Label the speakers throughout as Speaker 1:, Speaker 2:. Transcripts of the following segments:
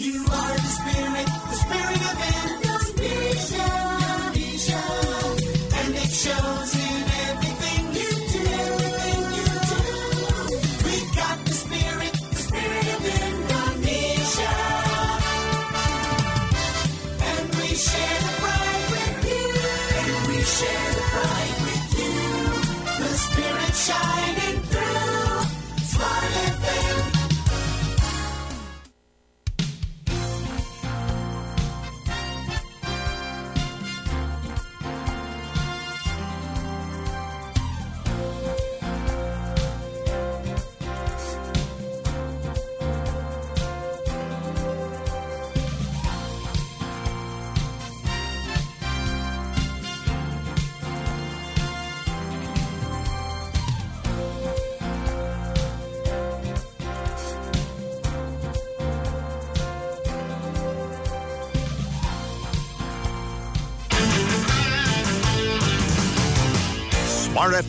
Speaker 1: You are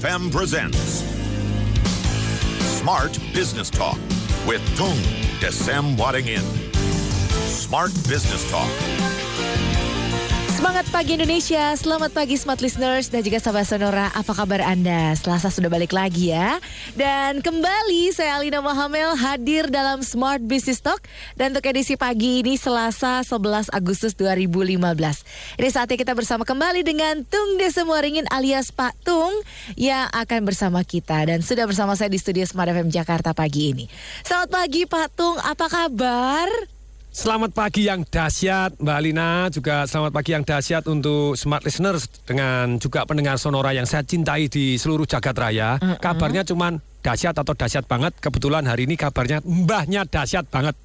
Speaker 1: FM
Speaker 2: presents Smart Business Talk with Tung Desem Wadding In. Smart Business Talk.
Speaker 3: Semangat pagi Indonesia, selamat pagi smart listeners dan juga sahabat Sonora. Apa kabar Anda? Selasa sudah balik lagi ya. Dan kembali saya Alina Mohamel hadir dalam Smart Business Talk dan untuk edisi pagi ini Selasa 11 Agustus 2015. Ini saatnya kita bersama kembali dengan Tung Desa Muaringin alias Pak Tung yang akan bersama kita dan sudah bersama saya di studio Smart FM Jakarta pagi ini. Selamat pagi Pak Tung, apa kabar?
Speaker 4: Selamat pagi yang dahsyat Mbak Alina. Juga selamat pagi yang dahsyat untuk smart listeners Dengan juga pendengar sonora yang saya cintai di seluruh jagat raya. Kabarnya cuman dahsyat atau dahsyat banget Kebetulan hari ini kabarnya mbahnya dahsyat banget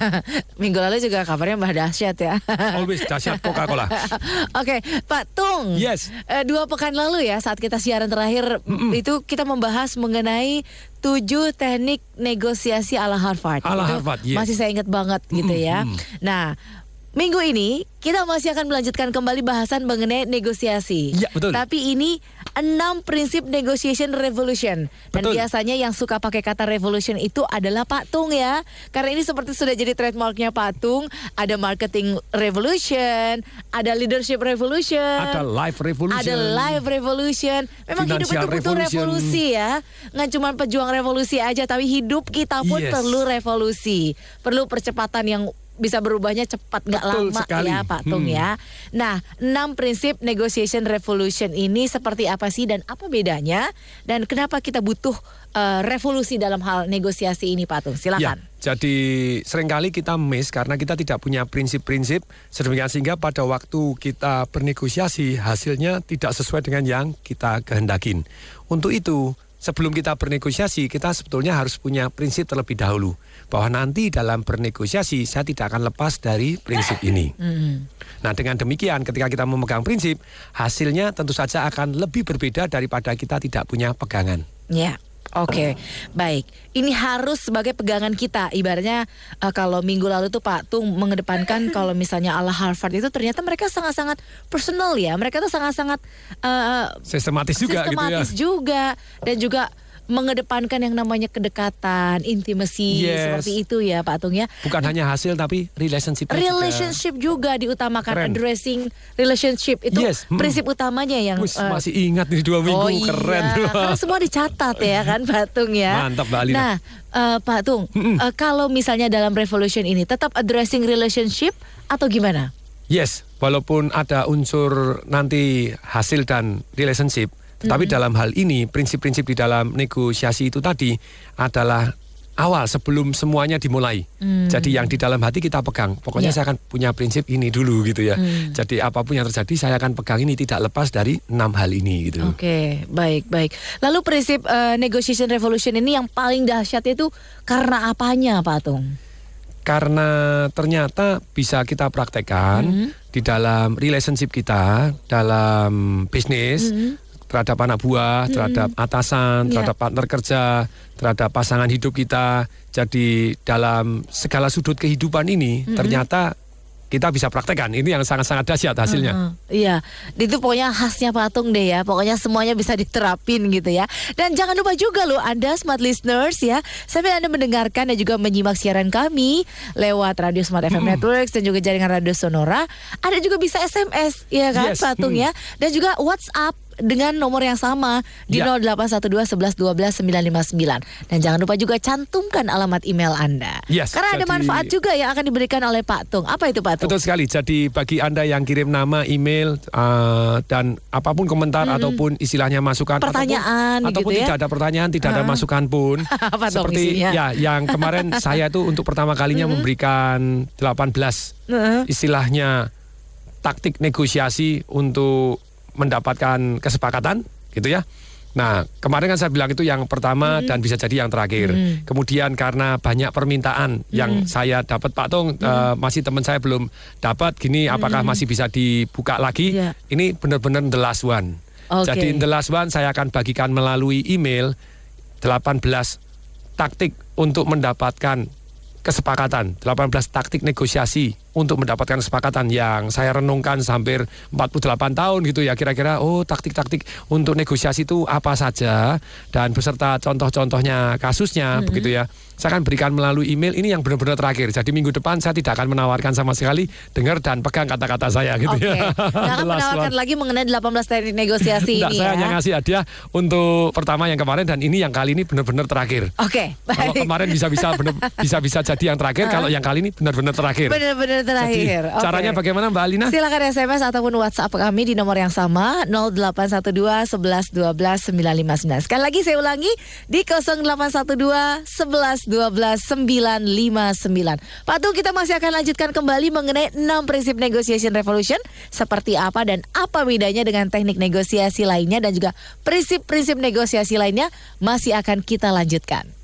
Speaker 3: Minggu lalu juga kabarnya Mbah Dahsyat ya.
Speaker 4: Always dahsyat Coca-Cola
Speaker 3: Oke, Pak Tung.
Speaker 4: Yes.
Speaker 3: Eh, dua pekan lalu ya saat kita siaran terakhir itu kita membahas mengenai tujuh teknik negosiasi ala Harvard.
Speaker 4: Ala
Speaker 3: Itu
Speaker 4: Harvard, yes.
Speaker 3: Masih saya ingat banget gitu ya. Nah. Minggu ini kita masih akan melanjutkan kembali bahasan mengenai negosiasi.
Speaker 4: Iya, betul.
Speaker 3: Tapi ini enam prinsip negotiation revolution. Dan
Speaker 4: Betul.
Speaker 3: biasanya yang suka pakai kata revolution itu adalah Pak Tung ya. Karena ini seperti sudah jadi trademarknya Pak Tung. Ada marketing revolution, ada leadership revolution,
Speaker 4: Ada life revolution
Speaker 3: ada live revolution. Memang hidup itu butuh
Speaker 4: revolution.
Speaker 3: revolusi ya. Nggak cuma pejuang revolusi aja, tapi hidup kita pun
Speaker 4: Yes.
Speaker 3: perlu revolusi. Perlu percepatan yang bisa berubahnya cepat nggak lama
Speaker 4: sekali.
Speaker 3: ya Pak Tung
Speaker 4: Hmm.
Speaker 3: ya. Nah, enam prinsip negotiation revolution ini seperti apa sih dan apa bedanya dan kenapa kita butuh eh, revolusi dalam hal negosiasi ini Pak Tung?
Speaker 4: Ya,
Speaker 3: Silakan.
Speaker 4: jadi sering kali kita miss karena kita tidak punya prinsip-prinsip sedemikian sehingga pada waktu kita bernegosiasi hasilnya tidak sesuai dengan yang kita kehendakin. Untuk itu, sebelum kita bernegosiasi kita sebetulnya harus punya prinsip terlebih dahulu bahwa nanti dalam bernegosiasi saya tidak akan lepas dari prinsip ini. Nah, dengan demikian ketika kita memegang prinsip, hasilnya tentu saja akan lebih berbeda daripada kita tidak punya pegangan.
Speaker 3: Ya. Oke, baik. Ini harus sebagai pegangan kita. Ibaratnya eh, kalau minggu lalu tuh Pak Tung mengedepankan kalau misalnya ala Harvard itu ternyata mereka sangat-sangat personal ya. Mereka tuh sangat-sangat eh,
Speaker 4: Sistematis juga
Speaker 3: sistematis
Speaker 4: gitu ya.
Speaker 3: juga dan juga mengedepankan yang namanya kedekatan, intimacy
Speaker 4: Yes.
Speaker 3: seperti itu ya Pak Tung ya.
Speaker 4: Bukan hanya hasil tapi relationship
Speaker 3: Relationship juga diutamakan
Speaker 4: Keren.
Speaker 3: addressing relationship itu
Speaker 4: Yes, mm.
Speaker 3: prinsip utamanya yang
Speaker 4: Wis,
Speaker 3: eh,
Speaker 4: masih ingat nih dua minggu
Speaker 3: Oh iya,
Speaker 4: keren.
Speaker 3: karena semua dicatat ya kan Pak Tung ya.
Speaker 4: Mantap, Mbak Alina.
Speaker 3: Nah, eh, Pak Tung, eh, kalau misalnya dalam revolution ini tetap addressing relationship atau gimana?
Speaker 4: Yes, walaupun ada unsur nanti hasil dan relationship, tapi dalam hal ini prinsip-prinsip di dalam negosiasi itu tadi adalah awal sebelum semuanya dimulai. Jadi yang di dalam hati kita pegang. Pokoknya
Speaker 3: Ya.
Speaker 4: saya akan punya prinsip ini dulu gitu ya. Jadi apa pun yang terjadi saya akan pegang ini tidak lepas dari enam hal ini gitu.
Speaker 3: Oke, baik baik. Lalu prinsip eh, negotiation revolution ini yang paling dahsyat itu karena apanya, Pak Tung?
Speaker 4: Karena ternyata bisa kita praktekkan di dalam relationship kita, dalam bisnis, terhadap anak buah, terhadap atasan,
Speaker 3: Iya.
Speaker 4: terhadap partner kerja, terhadap pasangan hidup kita. Jadi dalam segala sudut kehidupan ini ternyata kita bisa praktekkan. Ini yang sangat-sangat dahsyat hasilnya.
Speaker 5: Heeh, Iya, itu pokoknya khasnya patung deh ya. Pokoknya semuanya bisa diterapin gitu ya. Dan jangan lupa juga loh Anda smart listeners ya, sambil Anda mendengarkan dan juga menyimak siaran kami lewat Radio Smart FM Networks dan juga jaringan Radio Sonora, Anda juga bisa SMS ya kan
Speaker 4: Yes,
Speaker 5: patung
Speaker 4: hmm.
Speaker 5: ya. Dan juga WhatsApp dengan nomor yang sama di
Speaker 4: Ya.
Speaker 5: 0812 11 12 959. Dan jangan lupa juga cantumkan alamat email Anda.
Speaker 4: Yes,
Speaker 5: Karena ada
Speaker 4: jadi-
Speaker 5: manfaat juga yang akan diberikan oleh Pak Tung. Apa itu Pak Tung?
Speaker 4: Betul sekali. Jadi bagi Anda yang kirim nama, email uh, dan apa pun komentar ataupun istilahnya masukan
Speaker 5: Pertanyaan
Speaker 4: ataupun, ataupun
Speaker 5: gitu ya.
Speaker 4: tidak ada pertanyaan, tidak ada masukan pun.
Speaker 5: Apa
Speaker 4: seperti
Speaker 5: isinya?
Speaker 4: ya yang kemarin saya itu untuk pertama kalinya memberikan 18
Speaker 5: Heeh.
Speaker 4: istilahnya taktik negosiasi untuk mendapatkan kesepakatan gitu ya. Nah, kemarin kan saya bilang itu yang pertama dan bisa jadi yang terakhir. Kemudian karena banyak permintaan yang saya dapat Pak Tung eh, masih teman saya belum dapat gini apakah masih bisa dibuka lagi?
Speaker 5: Iya.
Speaker 4: Ini benar-benar the last one.
Speaker 5: Oke.
Speaker 4: Jadi the last one saya akan bagikan melalui email 18 taktik untuk mendapatkan kesepakatan 18 taktik negosiasi untuk mendapatkan kesepakatan yang saya renungkan hampir 48 tahun gitu ya kira-kira oh taktik-taktik untuk negosiasi itu apa saja? Dan beserta contoh-contohnya kasusnya begitu ya saya akan berikan melalui email ini yang benar-benar terakhir jadi minggu depan saya tidak akan menawarkan sama sekali dengar dan pegang kata-kata saya gitu
Speaker 5: Oke,
Speaker 4: ya
Speaker 5: nggak akan menawarkan lagi mengenai 18 teknik negosiasi
Speaker 4: Nggak,
Speaker 5: ini
Speaker 4: saya
Speaker 5: ya.
Speaker 4: hanya ngasih hadiah untuk pertama yang kemarin dan ini yang kali ini benar-benar terakhir
Speaker 5: Oke,
Speaker 4: kalau
Speaker 5: baik.
Speaker 4: kemarin bisa-bisa bener- bisa-bisa jadi yang terakhir, kalau yang kali ini benar-benar terakhir.
Speaker 5: Benar-benar
Speaker 4: Jadi,
Speaker 5: terakhir. Oke.
Speaker 4: caranya bagaimana Mbak Alina?
Speaker 5: Silakan SMS ataupun WhatsApp kami di nomor yang sama 0812 11 12 959. Sekali lagi saya ulangi di 0812 11 12 959. Pak Tung kita masih akan lanjutkan kembali mengenai 6 prinsip negotiation revolution seperti apa dan apa bedanya dengan teknik negosiasi lainnya dan juga prinsip-prinsip negosiasi lainnya masih akan kita lanjutkan.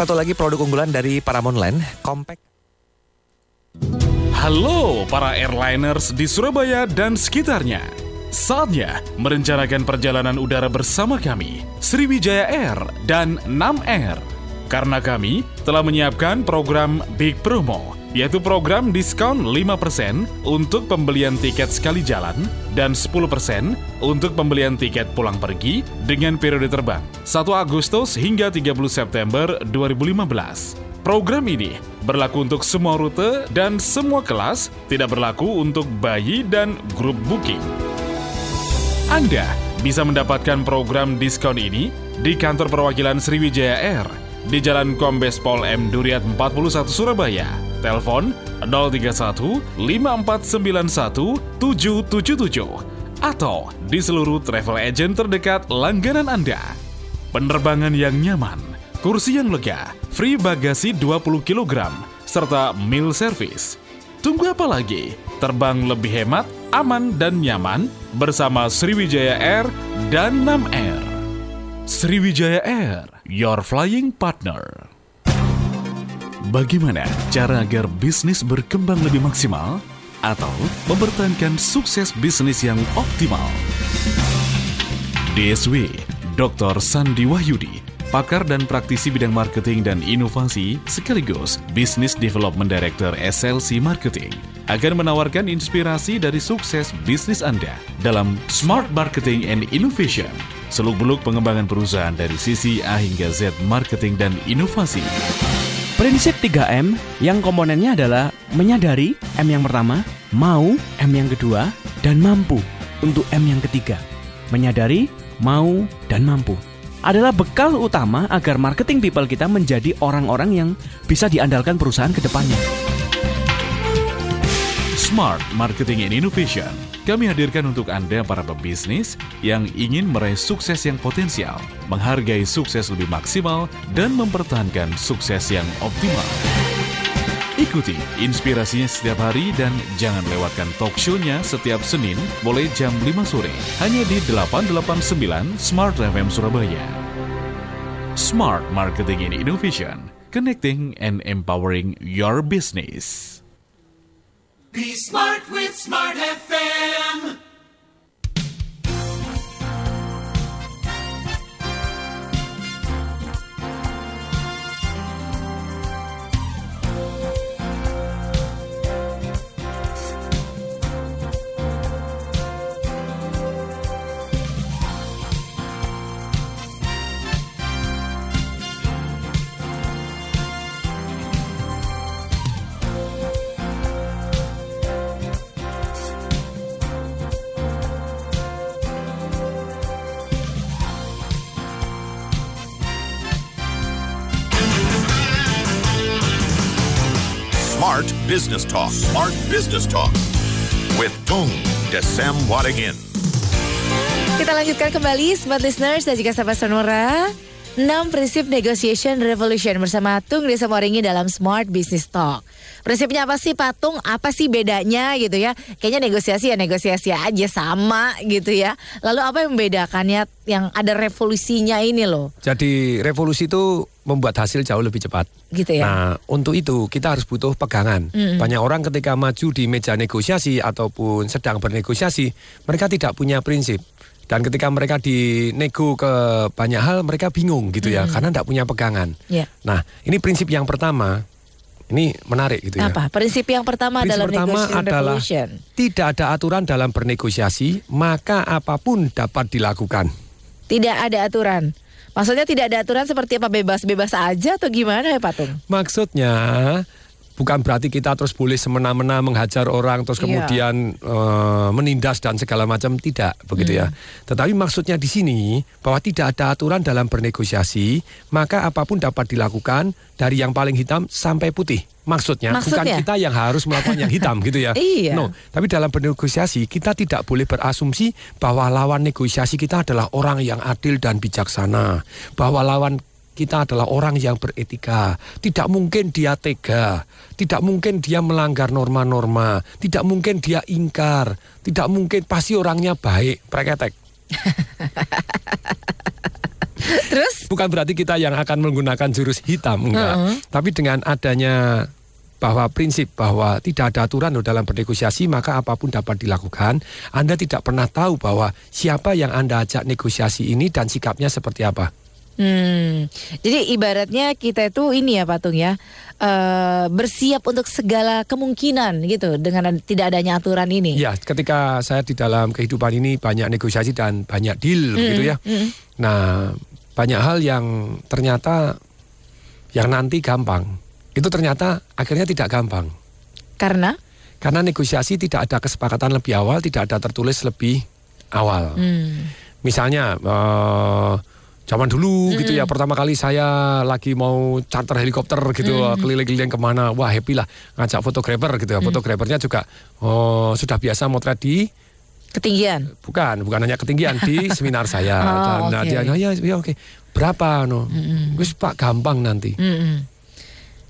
Speaker 6: Satu lagi produk unggulan dari Paramount Land, Compact.
Speaker 7: Halo para airliners di Surabaya dan sekitarnya. Saatnya merencanakan perjalanan udara bersama kami, Sriwijaya Air dan Nam Air. Karena kami telah menyiapkan program Big Promo, yaitu program diskon 5% untuk pembelian tiket sekali jalan dan 10% untuk pembelian tiket pulang pergi dengan periode terbang 1 Agustus hingga 30 September 2015. Program ini berlaku untuk semua rute dan semua kelas, tidak berlaku untuk bayi dan grup booking. Anda bisa mendapatkan program diskon ini di kantor perwakilan Sriwijaya Air di Jalan Kombes Pol M Duriat 41 Surabaya. Telepon 031 5491 777 atau di seluruh travel agent terdekat langganan Anda. Penerbangan yang nyaman, kursi yang lega, free bagasi 20 kg, serta meal service. Tunggu apa lagi? Terbang lebih hemat, aman, dan nyaman bersama Sriwijaya Air dan Nam Air. Sriwijaya Air, your flying partner. Bagaimana cara agar bisnis berkembang lebih maksimal atau mempertahankan sukses bisnis yang optimal? DSW, Dr. Sandi Wahyudi, pakar dan praktisi bidang marketing dan inovasi sekaligus Business Development Director SLC Marketing akan menawarkan inspirasi dari sukses bisnis Anda dalam Smart Marketing and Innovation, seluk-beluk pengembangan perusahaan dari sisi A hingga Z marketing dan inovasi.
Speaker 8: Prinsip 3M yang komponennya adalah menyadari M yang pertama, mau M yang kedua, dan mampu untuk M yang ketiga. Menyadari, mau, dan mampu adalah bekal utama agar marketing people kita menjadi orang-orang yang bisa diandalkan perusahaan ke depannya.
Speaker 7: Smart Marketing and Innovation. Kami hadirkan untuk Anda para pebisnis yang ingin meraih sukses yang potensial, menghargai sukses lebih maksimal, dan mempertahankan sukses yang optimal. Ikuti inspirasinya setiap hari dan jangan lewatkan talk show-nya setiap Senin mulai jam 5 sore hanya di 889 Smart FM Surabaya. Smart Marketing and Innovation, connecting and empowering your business.
Speaker 1: Be smart with Smart FM.
Speaker 2: Smart Business Talk. Smart Business Talk. With Tung Desem Wadingin.
Speaker 3: Kita lanjutkan kembali Smart Listeners dan juga sahabat Sonora 6 prinsip negotiation revolution bersama Tung Desa Moringi dalam Smart Business Talk. Prinsipnya apa sih Patung? Apa sih bedanya gitu ya? Kayaknya negosiasi ya negosiasi aja sama gitu ya. Lalu apa yang membedakannya yang ada revolusinya ini loh?
Speaker 4: Jadi revolusi itu membuat hasil jauh lebih cepat.
Speaker 3: Gitu ya.
Speaker 4: Nah, untuk itu kita harus butuh pegangan. Banyak orang ketika maju di meja negosiasi ataupun sedang bernegosiasi, mereka tidak punya prinsip. Dan ketika mereka dinego ke banyak hal, mereka bingung gitu ya, karena tidak punya pegangan.
Speaker 3: Ya.
Speaker 4: Nah, ini prinsip yang pertama. Ini menarik gitu ya.
Speaker 3: Apa? Prinsip yang pertama
Speaker 4: Prinsip
Speaker 3: dalam
Speaker 4: pertama adalah
Speaker 3: revolution.
Speaker 4: tidak ada aturan dalam bernegosiasi, maka apa pun dapat dilakukan.
Speaker 3: Tidak ada aturan. Maksudnya tidak ada aturan seperti apa bebas-bebas aja atau gimana ya Patung?
Speaker 4: Maksudnya bukan berarti kita terus boleh semena-mena menghajar orang terus
Speaker 3: Iya.
Speaker 4: kemudian eh, menindas dan segala macam tidak begitu ya.
Speaker 3: Hmm.
Speaker 4: Tetapi maksudnya di sini bahwa tidak ada aturan dalam bernegosiasi, maka apa pun dapat dilakukan dari yang paling hitam sampai putih. Maksudnya, bukan
Speaker 3: Maksudnya?
Speaker 4: kita yang harus melakukan yang hitam gitu ya.
Speaker 3: Iya.
Speaker 4: No, tapi dalam bernegosiasi kita tidak boleh berasumsi bahwa lawan negosiasi kita adalah orang yang adil dan bijaksana, bahwa lawan kita adalah orang yang beretika. Tidak mungkin dia tega, tidak mungkin dia melanggar norma-norma, tidak mungkin dia ingkar, tidak mungkin pasti orangnya baik, preketek.
Speaker 3: Terus
Speaker 4: bukan berarti kita yang akan menggunakan jurus hitam enggak. Tapi dengan adanya bahwa prinsip bahwa tidak ada aturan loh dalam bernegosiasi maka apa pun dapat dilakukan. Anda tidak pernah tahu bahwa siapa yang Anda ajak negosiasi ini dan sikapnya seperti apa.
Speaker 3: Hmm. Jadi ibaratnya kita itu ini ya patung ya eh, bersiap untuk segala kemungkinan gitu dengan ad- tidak adanya aturan ini.
Speaker 4: Ya, ketika saya di dalam kehidupan ini banyak negosiasi dan banyak deal gitu ya. Nah, banyak hal yang ternyata yang nanti gampang. Itu ternyata akhirnya tidak gampang.
Speaker 3: Karena
Speaker 4: Karena negosiasi tidak ada kesepakatan lebih awal, tidak ada tertulis lebih awal.
Speaker 3: hmm,
Speaker 4: Misalnya eh, zaman dulu gitu ya pertama kali saya lagi mau charter helikopter gitu keliling-keliling ke mana wah happy lah ngajak fotografer gitu ya. Fotografernya juga oh, sudah biasa motret di
Speaker 3: ketinggian.
Speaker 4: bukan bukan hanya ketinggian di seminar saya.
Speaker 3: Oh,
Speaker 4: dan nah,
Speaker 3: oke.
Speaker 4: dia "Oh, ya, ya oke. Berapa no? Wis pak gampang nanti.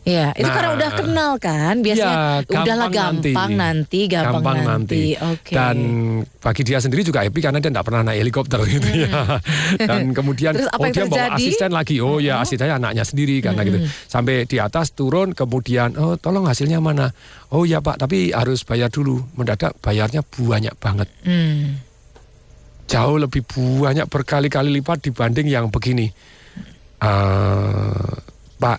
Speaker 3: Iya, itu
Speaker 4: Nah.
Speaker 3: karena udah kenal kan, biasanya
Speaker 4: Ya,
Speaker 3: udahlah
Speaker 4: gampang
Speaker 3: gampang nanti, gampang, nanti. Oke.
Speaker 4: Dan bagi dia sendiri juga happy karena dia tidak pernah naik helikopter gitu ya. Dan kemudian
Speaker 3: Terus apa
Speaker 4: oh
Speaker 3: yang
Speaker 4: dia bawa
Speaker 3: terjadi? Hmm.
Speaker 4: asisten lagi. Oh ya asistennya anaknya sendiri karena gitu. Sampai di atas turun kemudian oh tolong hasilnya mana? Oh ya Pak, tapi harus bayar dulu. Mendadak bayarnya banyak banget.
Speaker 3: Hmm.
Speaker 4: Jauh lebih banyak berkali-kali lipat dibanding yang begini. Eh, Pak,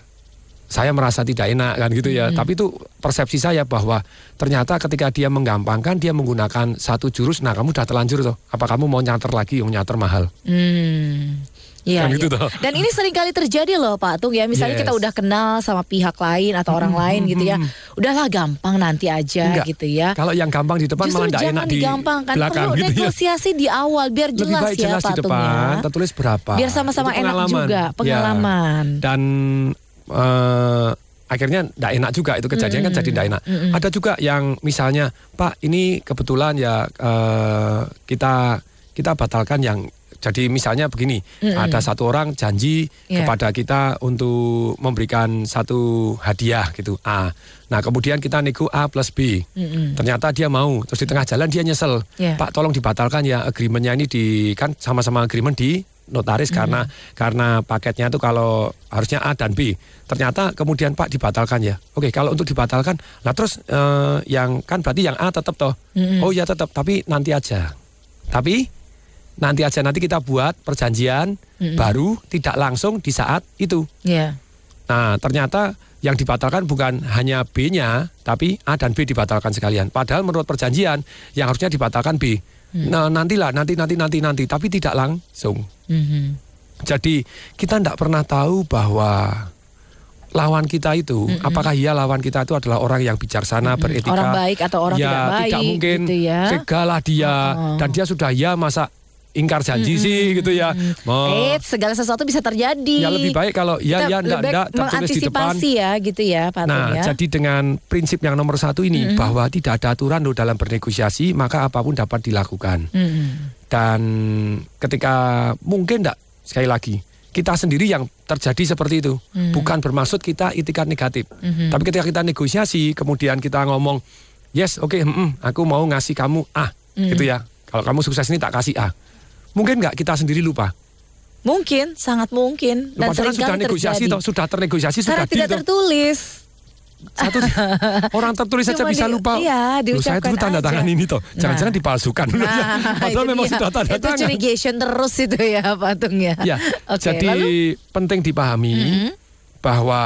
Speaker 4: saya merasa tidak enak kan gitu ya. Tapi itu persepsi saya bahwa ternyata ketika dia menggampangkan dia menggunakan satu jurus. Nah kamu udah terlanjur tuh. Apa kamu mau nyanter lagi yang nyanter mahal?
Speaker 3: Hmm. Iya,
Speaker 4: Kan gitu
Speaker 3: iya.
Speaker 4: toh.
Speaker 3: Dan ini sering kali terjadi loh Pak Tung ya. Misalnya
Speaker 4: Yes.
Speaker 3: kita udah kenal sama pihak lain atau orang lain gitu ya. Udahlah gampang nanti aja
Speaker 4: Enggak.
Speaker 3: gitu ya.
Speaker 4: Kalau yang gampang di depan
Speaker 3: Justru
Speaker 4: malah tidak enak di belakang
Speaker 3: Perlu
Speaker 4: gitu ya.
Speaker 3: negosiasi di awal biar
Speaker 4: Lebih
Speaker 3: jelas
Speaker 4: baik
Speaker 3: ya
Speaker 4: jelas di
Speaker 3: Pak Tung
Speaker 4: depan,
Speaker 3: ya.
Speaker 4: tertulis berapa.
Speaker 3: Biar sama-sama enak
Speaker 4: pengalaman.
Speaker 3: juga,
Speaker 4: Ya.
Speaker 3: pengalaman.
Speaker 4: Dan eh, akhirnya tidak enak juga itu kejadian kan jadi tidak enak. Ada juga yang misalnya Pak ini kebetulan ya eh, kita kita batalkan yang jadi misalnya begini, ada satu orang janji
Speaker 3: Iya.
Speaker 4: kepada kita untuk memberikan satu hadiah gitu A. Nah kemudian kita nego A plus B. Ternyata dia mau, terus di tengah jalan dia nyesel.
Speaker 3: Iya.
Speaker 4: Pak tolong dibatalkan ya agreementnya ini di kan sama-sama agreement di notaris karena karena paketnya itu kalau harusnya A dan B. Ternyata kemudian Pak dibatalkan ya. Oke kalau untuk dibatalkan, lah terus eh, yang kan berarti yang A tetap toh. Oh ya tetap, tapi nanti aja. Tapi nanti aja nanti kita buat perjanjian baru tidak langsung di saat itu.
Speaker 3: Iya.
Speaker 4: Nah, ternyata yang dibatalkan bukan hanya B-nya, tapi A dan B dibatalkan sekalian. Padahal menurut perjanjian yang harusnya dibatalkan B. Nah, nantilah, nanti, nanti, nanti, nanti, tapi tidak langsung.
Speaker 3: Mhm.
Speaker 4: Jadi kita tidak pernah tahu bahwa lawan kita itu, apakah iya lawan kita itu adalah orang yang bijaksana, beretika,
Speaker 3: Orang baik atau orang
Speaker 4: ya,
Speaker 3: tidak baik,
Speaker 4: tidak mungkin
Speaker 3: gitu ya.
Speaker 4: segalah dia,
Speaker 3: Oh.
Speaker 4: dan dia sudah ya masa ingkar janji sih gitu ya. Mau-
Speaker 3: Eh, segala sesuatu bisa terjadi.
Speaker 4: Ya lebih baik kalau ya
Speaker 3: Kita
Speaker 4: ya enggak enggak tertulis di depan.
Speaker 3: ya gitu ya Pak
Speaker 4: Nah,
Speaker 3: ya.
Speaker 4: jadi dengan prinsip yang nomor satu ini bahwa tidak ada aturan loh dalam bernegosiasi, maka apa pun dapat dilakukan.
Speaker 3: Mhm.
Speaker 4: Dan ketika mungkin enggak sekali lagi kita sendiri yang terjadi seperti itu, bukan bermaksud kita itikat negatif. Tapi ketika kita negosiasi, kemudian kita ngomong, yes, oke, mm-mm, aku mau ngasih kamu A, gitu ya. Kalau kamu sukses ini tak kasih A. Mungkin nggak kita sendiri lupa.
Speaker 3: Mungkin, sangat mungkin dan
Speaker 4: Padahal
Speaker 3: sering
Speaker 4: sudah negosiasi,
Speaker 3: terjadi.
Speaker 4: sudah ternegosiasi,
Speaker 3: Karena
Speaker 4: sudah
Speaker 3: tidak tertulis.
Speaker 4: Satu orang tertulis saja bisa
Speaker 3: di-
Speaker 4: lupa.
Speaker 3: iya,
Speaker 4: Loh, saya dulu
Speaker 3: diucapkan
Speaker 4: tanda
Speaker 3: aja.
Speaker 4: tangan ini toh. Jangan-jangan
Speaker 3: Nah.
Speaker 4: dipalsukan.
Speaker 3: Nah,
Speaker 4: Padahal
Speaker 3: itu
Speaker 4: memang
Speaker 3: dia.
Speaker 4: sudah tanda
Speaker 3: Itu
Speaker 4: tangan.
Speaker 3: curigation terus itu ya Pak Tung ya.
Speaker 4: Ya,
Speaker 3: Oke,
Speaker 4: jadi
Speaker 3: lalu
Speaker 4: penting dipahami bahwa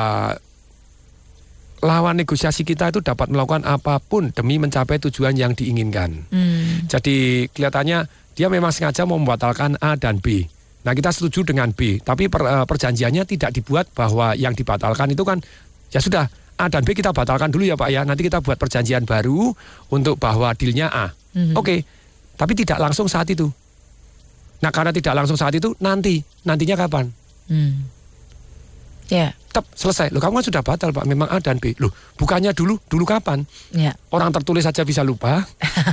Speaker 4: lawan negosiasi kita itu dapat melakukan apa pun demi mencapai tujuan yang diinginkan.
Speaker 3: Hmm.
Speaker 4: Jadi kelihatannya dia memang sengaja mau membatalkan A dan B. Nah kita setuju dengan B, tapi per- eh, perjanjiannya tidak dibuat bahwa yang dibatalkan itu kan ya sudah A dan B kita batalkan dulu ya Pak ya. Nanti kita buat perjanjian baru untuk bahwa dealnya A. Oke, tapi tidak langsung saat itu. Nah karena tidak langsung saat itu nanti nantinya kapan?
Speaker 3: Hmm. Ya,
Speaker 4: Tetap selesai. Loh kamu kan sudah batal Pak, memang A dan B. Loh bukannya dulu, dulu kapan?
Speaker 3: ya.
Speaker 4: Orang tertulis saja bisa lupa.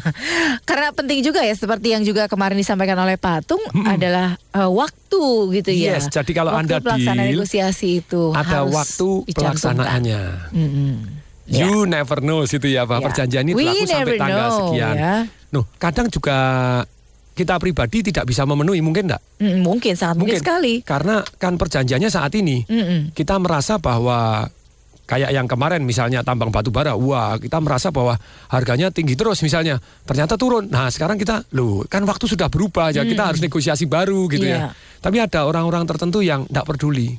Speaker 3: Karena penting juga ya seperti yang juga kemarin disampaikan oleh Patung adalah eh, waktu gitu ya.
Speaker 4: Yes, jadi kalau
Speaker 3: waktu
Speaker 4: Anda
Speaker 3: pelaksanaan
Speaker 4: deal,
Speaker 3: negosiasi itu
Speaker 4: Ada
Speaker 3: harus
Speaker 4: waktu pelaksanaannya.
Speaker 3: Mm-mm. Ya.
Speaker 4: You never know situ ya, bahwa
Speaker 3: Ya.
Speaker 4: perjanjian ini berlaku sampai tanggal
Speaker 3: know,
Speaker 4: sekian.
Speaker 3: ya.
Speaker 4: Nuh, kadang juga kita pribadi tidak bisa memenuhi mungkin enggak?
Speaker 3: Mm, mungkin sangat mungkin, sekali.
Speaker 4: Karena kan perjanjiannya saat ini
Speaker 3: Mm-mm.
Speaker 4: kita merasa bahwa kayak yang kemarin misalnya tambang batu bara, wah kita merasa bahwa harganya tinggi terus misalnya, ternyata turun. Nah sekarang kita, loh kan waktu sudah berubah ya kita harus negosiasi baru gitu
Speaker 3: Iya.
Speaker 4: ya. Tapi ada orang-orang tertentu yang tidak peduli.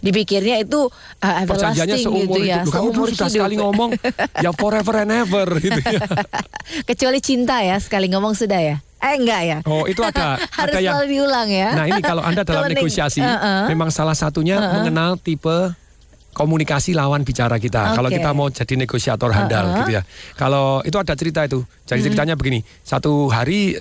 Speaker 3: Dipikirnya itu uh,
Speaker 4: Perjanjiannya
Speaker 3: everlasting
Speaker 4: seumur
Speaker 3: gitu ya,
Speaker 4: hidup. Kamu
Speaker 3: seumur
Speaker 4: sudah
Speaker 3: hidup.
Speaker 4: sekali ngomong ya forever and ever gitu ya.
Speaker 3: Kecuali cinta ya, sekali ngomong sudah ya. Eh enggak ya.
Speaker 4: Oh itu ada
Speaker 3: Harus
Speaker 4: ada yang
Speaker 3: selalu diulang ya.
Speaker 4: Nah ini kalau Anda dalam
Speaker 3: Kalau neg-
Speaker 4: negosiasi,
Speaker 3: Uh-uh.
Speaker 4: memang salah satunya mengenal tipe komunikasi lawan bicara kita. Kalau
Speaker 3: Oke.
Speaker 4: kita mau jadi negosiator handal
Speaker 3: Uh-uh.
Speaker 4: gitu ya. Kalau itu ada cerita itu. Jadi ceritanya begini. Satu hari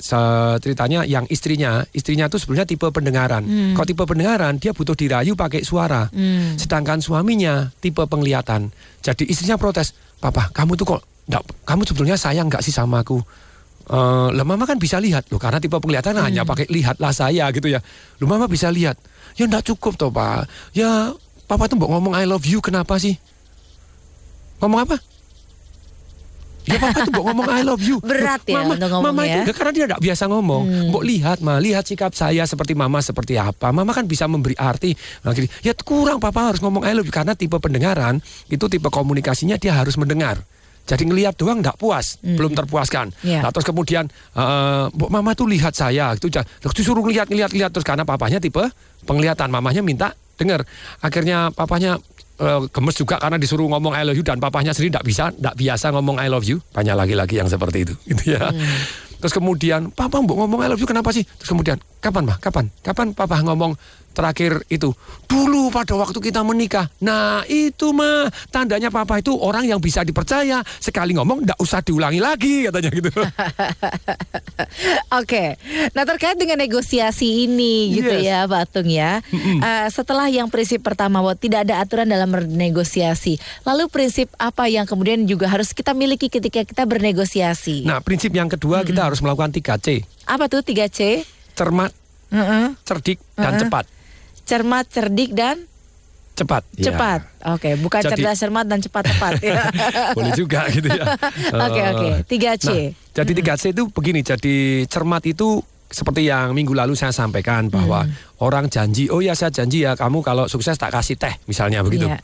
Speaker 4: ceritanya yang istrinya, istrinya itu sebenarnya tipe pendengaran. Kalau tipe pendengaran dia butuh dirayu pakai suara. Sedangkan suaminya tipe penglihatan. Jadi istrinya protes, "Papa, kamu tuh kok nggak kamu sebetulnya sayang nggak sih sama aku?" Eh, lah mama kan bisa lihat loh karena tipe penglihatan hanya pakai lihatlah saya gitu ya. Loh mama bisa lihat. Ya enggak cukup toh pak. Ya papa tuh mau ngomong I love you kenapa sih? Ngomong apa? Ya papa tuh mau ngomong I love you.
Speaker 3: Berat ya
Speaker 4: mama,
Speaker 3: untuk ngomong
Speaker 4: Mama
Speaker 3: ya. Hmm.
Speaker 4: itu karena dia enggak biasa ngomong. Mbok lihat mah, lihat sikap saya seperti mama seperti apa. Mama kan bisa memberi arti. Nah, gini, ya kurang papa harus ngomong I love you karena tipe pendengaran itu tipe komunikasinya dia harus mendengar. Jadi ngelihat doang enggak puas, belum terpuaskan.
Speaker 3: Iya.
Speaker 4: Nah, terus kemudian Mbok mama tuh lihat saya. Terus disuruh lihat lihat lihat terus karena papanya tipe penglihatan, mamanya minta dengar. Akhirnya papanya eh, gemes juga karena disuruh ngomong I love you dan papanya sendiri tidak bisa, tidak biasa ngomong I love you. Banyak laki-laki yang seperti itu, gitu ya. Terus kemudian, papa mbok ngomong I love you kenapa sih? Terus kemudian, kapan mah? Kapan? Kapan papa ngomong terakhir itu? Dulu pada waktu kita menikah. Nah itu mah tandanya papa itu orang yang bisa dipercaya. Sekali ngomong tidak usah diulangi lagi katanya gitu.
Speaker 3: Oke, nah terkait dengan negosiasi ini gitu
Speaker 4: Yes.
Speaker 3: ya Pak Tung ya. Eh, setelah yang prinsip pertama bahwa tidak ada aturan dalam bernegosiasi, lalu prinsip apa yang kemudian juga harus kita miliki ketika kita bernegosiasi?
Speaker 4: Nah prinsip yang kedua kita harus melakukan 3C.
Speaker 3: Apa tuh 3C?
Speaker 4: Cermat,
Speaker 3: Heeh.
Speaker 4: cerdik, dan cepat.
Speaker 3: Cermat, cerdik dan
Speaker 4: Cepat. Ya.
Speaker 3: cepat. Oke, bukan
Speaker 4: Jadi-
Speaker 3: cerdas cermat dan cepat tepat. ya.
Speaker 4: Boleh juga gitu ya.
Speaker 3: Oke,
Speaker 4: Eh,
Speaker 3: oke. 3C.
Speaker 4: Nah, jadi 3C itu begini, jadi cermat itu seperti yang minggu lalu saya sampaikan bahwa orang janji, oh ya saya janji ya kamu kalau sukses tak kasih teh misalnya begitu.
Speaker 3: Iya.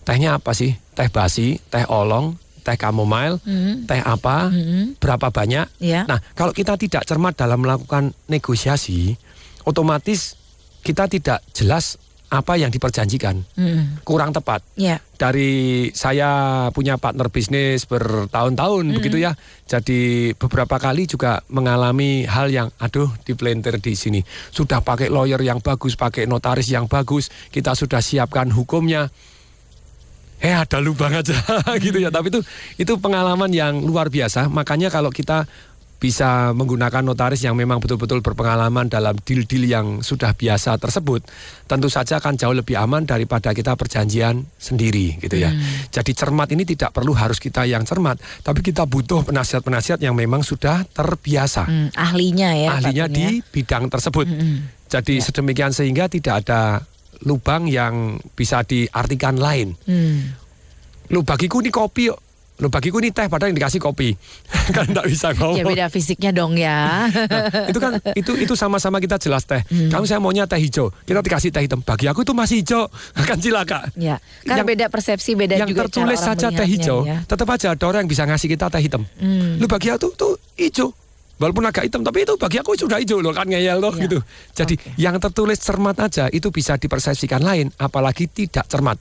Speaker 4: Tehnya apa sih? Teh basi, teh olong, teh chamomile, teh apa, berapa banyak.
Speaker 3: Iya.
Speaker 4: Nah kalau kita tidak cermat dalam melakukan negosiasi, otomatis kita tidak jelas apa yang diperjanjikan,
Speaker 3: Mm-mm.
Speaker 4: kurang tepat
Speaker 3: Ya.
Speaker 4: dari saya punya partner bisnis bertahun-tahun begitu ya. Jadi beberapa kali juga mengalami hal yang aduh dipelintir di sini. Sudah pakai lawyer yang bagus, pakai notaris yang bagus, kita sudah siapkan hukumnya. Eh ada lubang aja gitu ya. Tapi itu itu pengalaman yang luar biasa. Makanya kalau kita bisa menggunakan notaris yang memang betul-betul berpengalaman dalam deal-deal yang sudah biasa tersebut, tentu saja akan jauh lebih aman daripada kita perjanjian sendiri gitu ya. Jadi cermat ini tidak perlu harus kita yang cermat, tapi kita butuh penasihat-penasihat yang memang sudah terbiasa
Speaker 3: Hmm, ahlinya ya.
Speaker 4: Ahlinya di
Speaker 3: ya.
Speaker 4: bidang tersebut. Jadi sedemikian sehingga tidak ada lubang yang bisa diartikan lain.
Speaker 3: Hmm.
Speaker 4: Lu bagiku ini kopi yuk. Lu bagiku ini teh padahal yang dikasih kopi. kan enggak bisa ngomong.
Speaker 3: Ya beda fisiknya dong ya.
Speaker 4: Nah, itu kan itu itu sama-sama kita jelas teh.
Speaker 3: Hmm.
Speaker 4: Kamu saya maunya teh hijau, kita dikasih teh hitam. Bagi aku itu masih hijau, kan cilaka.
Speaker 3: ya, kan
Speaker 4: Yang-
Speaker 3: beda persepsi, beda
Speaker 4: yang
Speaker 3: juga
Speaker 4: tertulis
Speaker 3: cara orang
Speaker 4: saja teh hijau,
Speaker 3: ya.
Speaker 4: tetap aja ada orang yang bisa ngasih kita teh hitam.
Speaker 3: Hmm.
Speaker 4: Lu bagi aku tuh hijau. Walaupun agak hitam, tapi itu bagi aku sudah hijau loh kan ngeyel loh
Speaker 3: Ya.
Speaker 4: gitu. Jadi
Speaker 3: Oke.
Speaker 4: yang tertulis cermat aja itu bisa dipersepsikan lain, apalagi tidak cermat.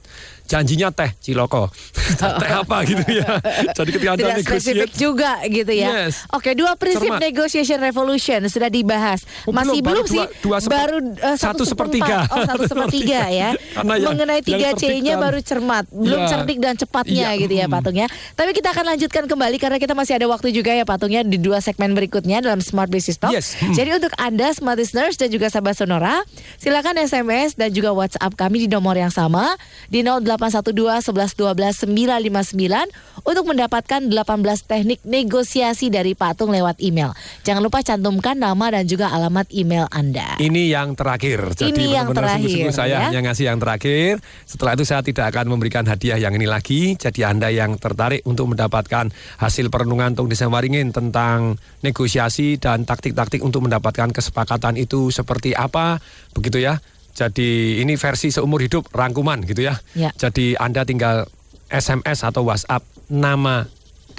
Speaker 4: Janjinya teh ciloko, teh apa gitu ya. Jadi ketika anda
Speaker 3: Tidak spesifik juga gitu ya.
Speaker 4: Yes.
Speaker 3: Oke, dua prinsip
Speaker 4: Cermat.
Speaker 3: negotiation revolution sudah dibahas.
Speaker 4: Oh,
Speaker 3: Masih
Speaker 4: belum,
Speaker 3: belum, sih?
Speaker 4: dua- dua
Speaker 3: baru eh,
Speaker 4: satu sepertiga.
Speaker 3: Oh, satu sepertiga ya.
Speaker 4: Karena yang-
Speaker 3: Mengenai tiga
Speaker 4: cerdik
Speaker 3: C-nya
Speaker 4: dan-
Speaker 3: baru cermat, belum
Speaker 4: Iya.
Speaker 3: cerdik dan cepatnya
Speaker 4: Iya,
Speaker 3: gitu ya
Speaker 4: mm.
Speaker 3: Patung ya. Tapi kita akan lanjutkan kembali karena kita masih ada waktu juga ya Patungnya di dua segmen berikutnya dalam Smart Business Talk.
Speaker 4: Yes. Mm.
Speaker 3: Jadi untuk Anda Smart Listeners dan juga sahabat Sonora, silakan SMS dan juga WhatsApp kami di nomor yang sama di 0812 11 12 959 untuk mendapatkan 18 teknik negosiasi dari Pak Tung lewat email. Jangan lupa cantumkan nama dan juga alamat email Anda.
Speaker 4: Ini yang terakhir. Jadi
Speaker 3: Ini yang
Speaker 4: benar-benar
Speaker 3: terakhir,
Speaker 4: sungguh-sungguh saya
Speaker 3: ya.
Speaker 4: hanya ngasih yang terakhir. Setelah itu saya tidak akan memberikan hadiah yang ini lagi. Jadi Anda yang tertarik untuk mendapatkan hasil perenungan Tung Desa Waringin tentang negosiasi dan taktik-taktik untuk mendapatkan kesepakatan itu seperti apa, begitu ya. Jadi ini versi seumur hidup rangkuman gitu ya.
Speaker 3: Ya.
Speaker 4: Jadi Anda tinggal SMS atau WhatsApp nama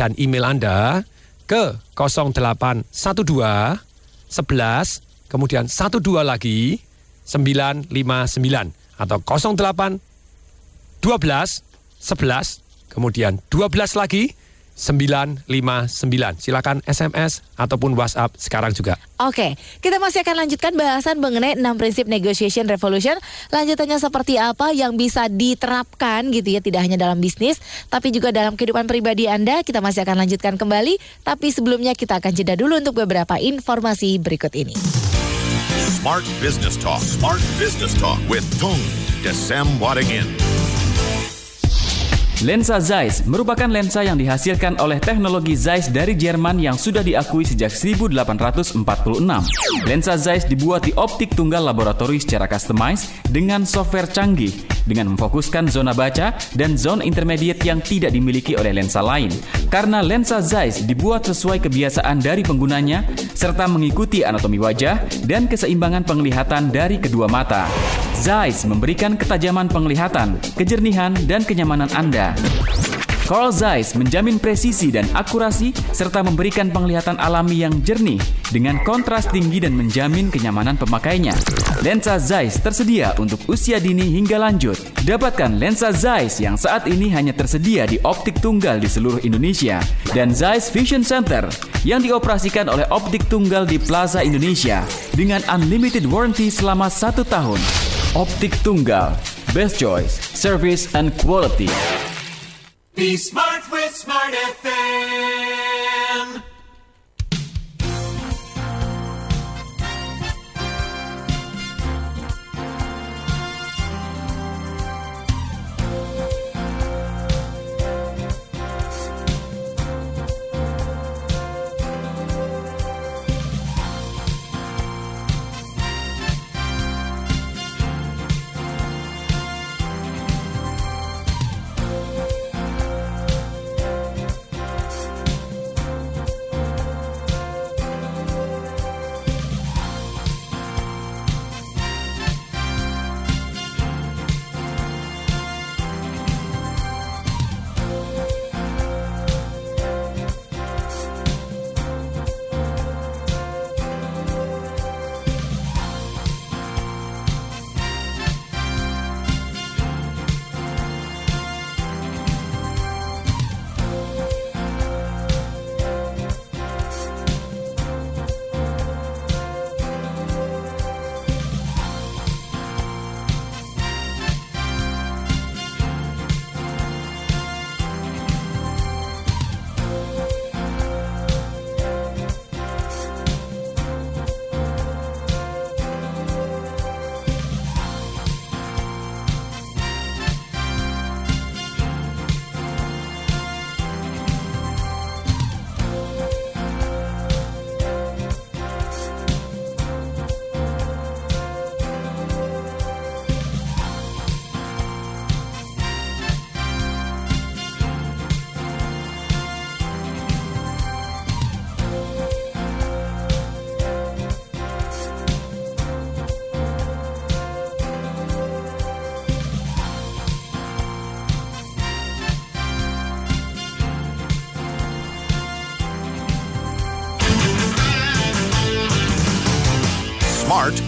Speaker 4: dan email Anda ke 0812 11 kemudian 12 lagi 959 atau 08 12 11 kemudian 12 lagi 959. Silakan SMS ataupun WhatsApp sekarang juga.
Speaker 3: Oke, kita masih akan lanjutkan bahasan mengenai 6 prinsip negotiation revolution. Lanjutannya seperti apa yang bisa diterapkan gitu ya, tidak hanya dalam bisnis, tapi juga dalam kehidupan pribadi Anda. Kita masih akan lanjutkan kembali, tapi sebelumnya kita akan jeda dulu untuk beberapa informasi berikut ini.
Speaker 2: Smart Business Talk. Smart Business Talk with Tung Desem Wadingin.
Speaker 9: Lensa Zeiss merupakan lensa yang dihasilkan oleh teknologi Zeiss dari Jerman yang sudah diakui sejak 1846. Lensa Zeiss dibuat di optik tunggal laboratori secara customized dengan software canggih dengan memfokuskan zona baca dan zona intermediate yang tidak dimiliki oleh lensa lain. Karena lensa Zeiss dibuat sesuai kebiasaan dari penggunanya serta mengikuti anatomi wajah dan keseimbangan penglihatan dari kedua mata. Zeiss memberikan ketajaman penglihatan, kejernihan, dan kenyamanan Anda. Carl Zeiss menjamin presisi dan akurasi serta memberikan penglihatan alami yang jernih dengan kontras tinggi dan menjamin kenyamanan pemakainya. Lensa Zeiss tersedia untuk usia dini hingga lanjut. Dapatkan lensa Zeiss yang saat ini hanya tersedia di optik tunggal di seluruh Indonesia dan Zeiss Vision Center yang dioperasikan oleh optik tunggal di Plaza Indonesia dengan unlimited warranty selama satu tahun. Optik tunggal, best choice, service, and quality.
Speaker 1: Be smart with Smart FM.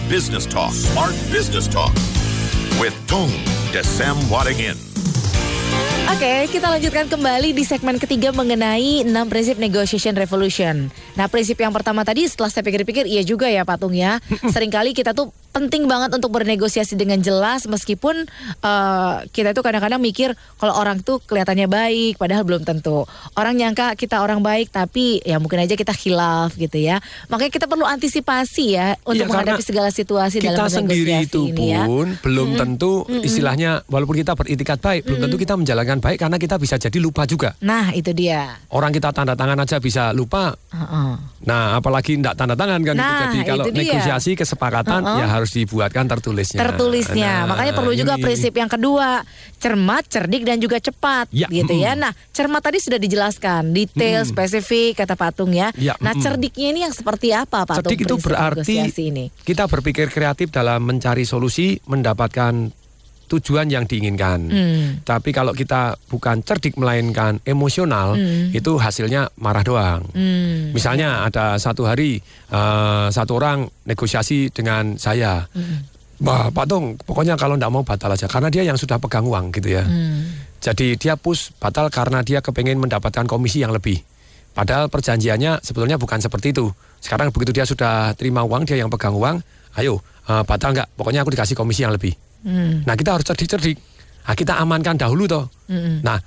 Speaker 2: Business Talk. Smart Business Talk with Tung Desem Wadingin.
Speaker 3: Oke, kita lanjutkan kembali di segmen ketiga mengenai 6 prinsip negotiation revolution. Nah, prinsip yang pertama tadi setelah saya pikir-pikir iya juga ya Patung ya. Seringkali kita tuh penting banget untuk bernegosiasi dengan jelas meskipun eh, kita tuh kadang-kadang mikir kalau orang tuh kelihatannya baik padahal belum tentu. Orang nyangka kita orang baik tapi ya mungkin aja kita khilaf gitu ya. Makanya kita perlu antisipasi ya untuk
Speaker 4: karena
Speaker 3: menghadapi segala situasi
Speaker 4: kita
Speaker 3: dalam
Speaker 4: sendiri itu
Speaker 3: ini ya.
Speaker 4: pun belum
Speaker 3: Mm-mm.
Speaker 4: tentu istilahnya walaupun kita beritikat baik belum tentu kita menjalankan baik karena kita bisa jadi lupa juga.
Speaker 3: Nah, itu dia.
Speaker 4: Orang kita tanda tangan aja bisa lupa.
Speaker 3: Heeh.
Speaker 4: Nah, apalagi tidak tanda tangan kan gitu.
Speaker 3: Nah,
Speaker 4: Jadi kalau
Speaker 3: itu
Speaker 4: negosiasi kesepakatan
Speaker 3: Uh-uh.
Speaker 4: ya harus dibuatkan tertulisnya.
Speaker 3: tertulisnya.
Speaker 4: Nah,
Speaker 3: Makanya perlu juga
Speaker 4: ini.
Speaker 3: prinsip yang kedua, cermat, cerdik dan juga cepat,
Speaker 4: Ya,
Speaker 3: gitu ya.
Speaker 4: mm.
Speaker 3: Nah, cermat tadi sudah dijelaskan, detail,
Speaker 4: Mm.
Speaker 3: spesifik kata Patung ya.
Speaker 4: Ya,
Speaker 3: nah,
Speaker 4: mm.
Speaker 3: cerdiknya ini yang seperti apa, Patung?
Speaker 4: Cerdik itu berarti
Speaker 3: ini.
Speaker 4: kita berpikir kreatif dalam mencari solusi, mendapatkan tujuan yang diinginkan.
Speaker 3: Hmm.
Speaker 4: Tapi kalau kita bukan cerdik melainkan emosional,
Speaker 3: Hmm.
Speaker 4: itu hasilnya marah doang.
Speaker 3: Hmm.
Speaker 4: Misalnya ada satu hari eh, satu orang negosiasi dengan saya,
Speaker 3: Hmm.
Speaker 4: Wah, Pak Tung, pokoknya kalau tidak mau batal aja, karena dia yang sudah pegang uang gitu ya.
Speaker 3: Hmm.
Speaker 4: Jadi dia push batal karena dia kepengen mendapatkan komisi yang lebih. Padahal perjanjiannya sebetulnya bukan seperti itu. Sekarang begitu dia sudah terima uang, dia yang pegang uang, ayo eh, batal nggak? Pokoknya aku dikasih komisi yang lebih.
Speaker 3: Hmm.
Speaker 4: Nah kita harus cerdik-cerdik. Nah, kita amankan dahulu toh.
Speaker 3: Hmm.
Speaker 4: Nah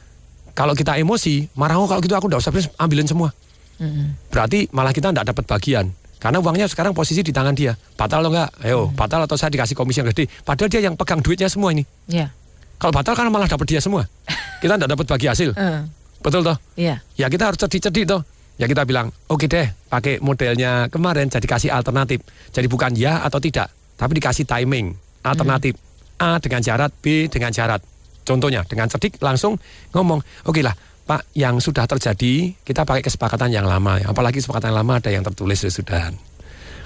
Speaker 4: kalau kita emosi, marah oh kalau gitu aku nggak usah ambilin semua.
Speaker 3: Hmm.
Speaker 4: Berarti malah kita tidak dapat bagian. Karena uangnya sekarang posisi di tangan dia. Batal lo nggak? Ayo, batal atau saya dikasih komisi yang gede. Padahal dia yang pegang duitnya semua ini.
Speaker 3: Ya.
Speaker 4: Kalau batal kan malah dapat dia semua. Kita tidak dapat bagi hasil.
Speaker 3: Eh,
Speaker 4: Betul toh?
Speaker 3: Iya.
Speaker 4: Ya kita harus cerdik-cerdik toh. Ya kita bilang, oke deh, pakai modelnya kemarin jadi kasih alternatif. Jadi bukan ya atau tidak, tapi dikasih timing alternatif. A dengan syarat, B dengan syarat. Contohnya dengan cerdik langsung ngomong, oke lah Pak yang sudah terjadi kita pakai kesepakatan yang lama. Apalagi kesepakatan yang lama ada yang tertulis ya sudah.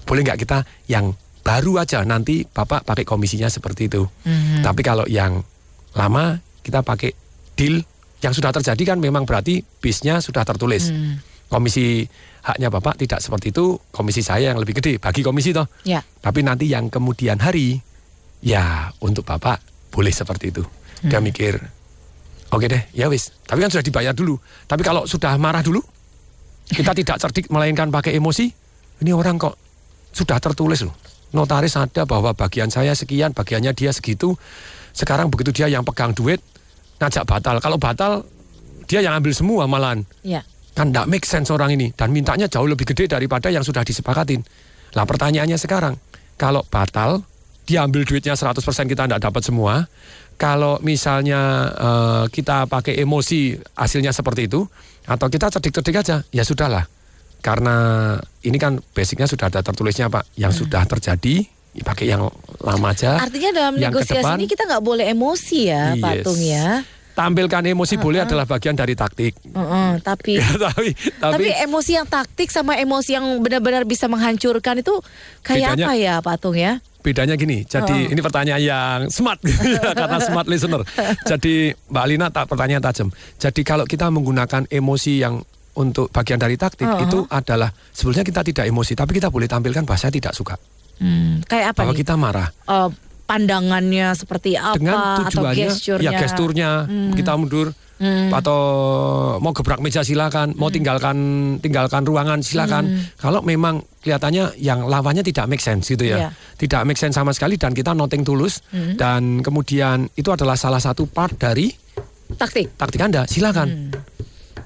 Speaker 4: Boleh nggak kita yang baru aja nanti Bapak pakai komisinya seperti itu.
Speaker 3: Mhm.
Speaker 4: Tapi kalau yang lama kita pakai deal yang sudah terjadi kan memang berarti bisnya sudah tertulis.
Speaker 3: Hmm.
Speaker 4: Komisi haknya Bapak tidak seperti itu, komisi saya yang lebih gede bagi komisi toh.
Speaker 3: Ya.
Speaker 4: Tapi nanti yang kemudian hari ya untuk Bapak boleh seperti itu. Dia
Speaker 3: Hmm.
Speaker 4: mikir Oke deh, ya wis. Tapi kan sudah dibayar dulu. Tapi kalau sudah marah dulu, kita tidak cerdik melainkan pakai emosi. Ini orang kok sudah tertulis loh. Notaris ada bahwa bagian saya sekian, bagiannya dia segitu. Sekarang begitu dia yang pegang duit, ngajak batal. Kalau batal, dia yang ambil semua malahan.
Speaker 3: Ya.
Speaker 4: Kan tidak make sense orang ini. Dan mintanya jauh lebih gede daripada yang sudah disepakatin. Lah pertanyaannya sekarang, kalau batal, dia ambil duitnya 100% kita tidak dapat semua. Kalau misalnya eh, kita pakai emosi hasilnya seperti itu, atau kita cerdik-cerdik aja, ya sudahlah. Karena ini kan basicnya sudah ada tertulisnya Pak, yang sudah terjadi, ya pakai yang lama aja.
Speaker 3: Artinya dalam
Speaker 4: yang
Speaker 3: negosiasi
Speaker 4: depan,
Speaker 3: ini kita nggak boleh emosi ya,
Speaker 4: Yes.
Speaker 3: Patung ya.
Speaker 4: Tampilkan emosi boleh adalah bagian dari taktik.
Speaker 3: Heeh, tapi
Speaker 4: Ya, tapi,
Speaker 3: Tapi
Speaker 4: tapi
Speaker 3: emosi yang taktik sama emosi yang benar-benar bisa menghancurkan itu kayak
Speaker 4: Bedanya-
Speaker 3: apa ya Patung ya?
Speaker 4: Bedanya gini. Jadi
Speaker 3: Oh.
Speaker 4: ini pertanyaan yang smart karena smart listener. Jadi Mbak Alina tak pertanyaan tajam. Jadi kalau kita menggunakan emosi yang untuk bagian dari taktik
Speaker 3: Oh.
Speaker 4: itu adalah sebetulnya kita tidak emosi tapi kita boleh tampilkan bahasa tidak suka.
Speaker 3: Hmm, kayak apa
Speaker 4: bahwa
Speaker 3: nih?
Speaker 4: kita marah
Speaker 3: Eh, pandangannya seperti apa
Speaker 4: dengan
Speaker 3: atau
Speaker 4: tujuannya
Speaker 3: gesturnya?
Speaker 4: ya gesturnya
Speaker 3: Hmm.
Speaker 4: kita mundur
Speaker 3: Hmm.
Speaker 4: atau mau gebrak meja silakan, mau tinggalkan tinggalkan ruangan silakan.
Speaker 3: Hmm.
Speaker 4: Kalau memang kelihatannya yang lawannya tidak make sense gitu ya.
Speaker 3: Iya.
Speaker 4: Tidak make sense sama sekali dan kita noting tulus
Speaker 3: Hmm.
Speaker 4: dan kemudian itu adalah salah satu part dari
Speaker 3: Taktik.
Speaker 4: taktik Anda. Silakan.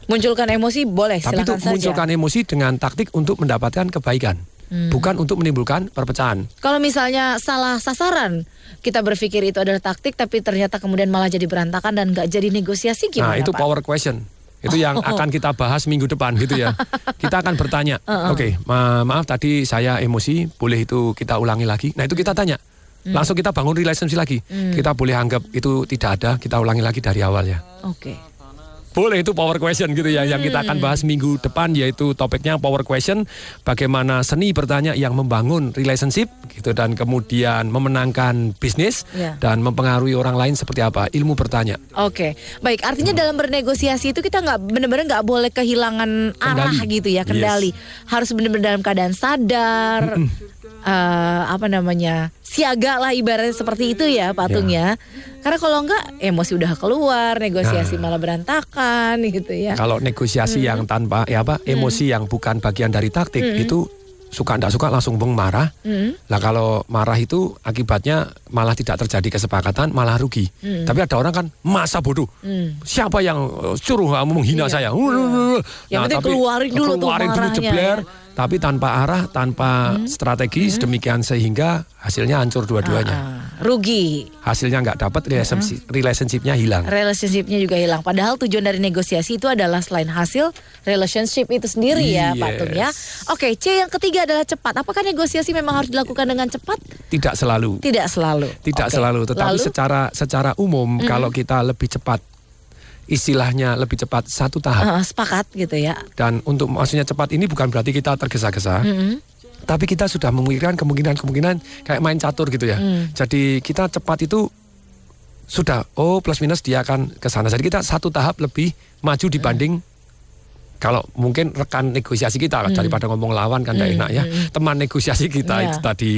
Speaker 3: Munculkan emosi boleh
Speaker 4: Tapi itu
Speaker 3: silakan saja.
Speaker 4: munculkan emosi dengan taktik untuk mendapatkan kebaikan.
Speaker 3: Hmm.
Speaker 4: Bukan untuk menimbulkan perpecahan.
Speaker 3: Kalau misalnya salah sasaran, kita berpikir itu adalah taktik tapi ternyata kemudian malah jadi berantakan dan nggak jadi negosiasi gimana
Speaker 4: Nah, itu
Speaker 3: Pak?
Speaker 4: power question. Itu yang
Speaker 3: Oh.
Speaker 4: akan kita bahas minggu depan gitu ya. Kita akan bertanya,
Speaker 3: Uh-uh.
Speaker 4: oke, ma- maaf tadi saya emosi, boleh itu kita ulangi lagi. Nah, itu kita tanya.
Speaker 3: Hmm.
Speaker 4: Langsung kita bangun relationship lagi.
Speaker 3: Hmm.
Speaker 4: Kita boleh anggap itu tidak ada, kita ulangi lagi dari awal ya.
Speaker 3: Oke.
Speaker 4: Boleh itu power question gitu ya yang kita
Speaker 3: Hmm.
Speaker 4: akan bahas minggu depan yaitu topiknya power question bagaimana seni bertanya yang membangun relationship gitu dan kemudian memenangkan bisnis
Speaker 3: Ya.
Speaker 4: dan mempengaruhi orang lain seperti apa ilmu bertanya.
Speaker 3: Oke, baik. Artinya dalam bernegosiasi itu kita nggak benar-benar nggak boleh kehilangan arah
Speaker 4: Kendali.
Speaker 3: gitu ya, kendali. Harus benar-benar dalam keadaan sadar, eh, apa namanya, siaga lah ibaratnya seperti itu ya Patung ya. Karena kalau enggak emosi udah keluar, negosiasi
Speaker 4: Nah.
Speaker 3: malah berantakan gitu ya.
Speaker 4: Kalau negosiasi yang tanpa ya apa emosi yang bukan bagian dari taktik itu suka ndak suka langsung beng marah.
Speaker 3: Hmm.
Speaker 4: Lah kalau marah itu akibatnya malah tidak terjadi kesepakatan, malah rugi. Tapi ada orang kan masa bodoh. Siapa yang uh, suruh kamu menghina
Speaker 3: Iya.
Speaker 4: saya?
Speaker 3: Yang penting keluarin dulu tuh
Speaker 4: keluarin dulu
Speaker 3: marahnya
Speaker 4: jebler.
Speaker 3: ya.
Speaker 4: Tapi tanpa arah, tanpa strategi sedemikian sehingga hasilnya hancur dua-duanya.
Speaker 3: Ah, rugi.
Speaker 4: Hasilnya nggak dapat, relationship, relationshipnya hilang.
Speaker 3: Relationshipnya juga hilang. Padahal tujuan dari negosiasi itu adalah selain hasil relationship itu sendiri ya,
Speaker 4: Yes.
Speaker 3: Patung ya. Oke, C yang ketiga adalah cepat. Apakah negosiasi memang harus dilakukan dengan cepat?
Speaker 4: Tidak selalu.
Speaker 3: Tidak selalu.
Speaker 4: Tidak
Speaker 3: Oke.
Speaker 4: selalu, tetapi
Speaker 3: Lalu?
Speaker 4: secara secara umum kalau kita lebih cepat, istilahnya lebih cepat satu tahap.
Speaker 3: Ah, sepakat gitu ya.
Speaker 4: Dan untuk maksudnya cepat ini bukan berarti kita tergesa-gesa, tapi kita sudah memikirkan kemungkinan-kemungkinan kayak main catur gitu ya. Jadi kita cepat itu sudah oh plus minus dia akan ke sana. Jadi kita satu tahap lebih maju dibanding kalau mungkin rekan negosiasi kita daripada ngomong lawan kan tidak enak ya. teman negosiasi kita
Speaker 3: Iya.
Speaker 4: itu tadi.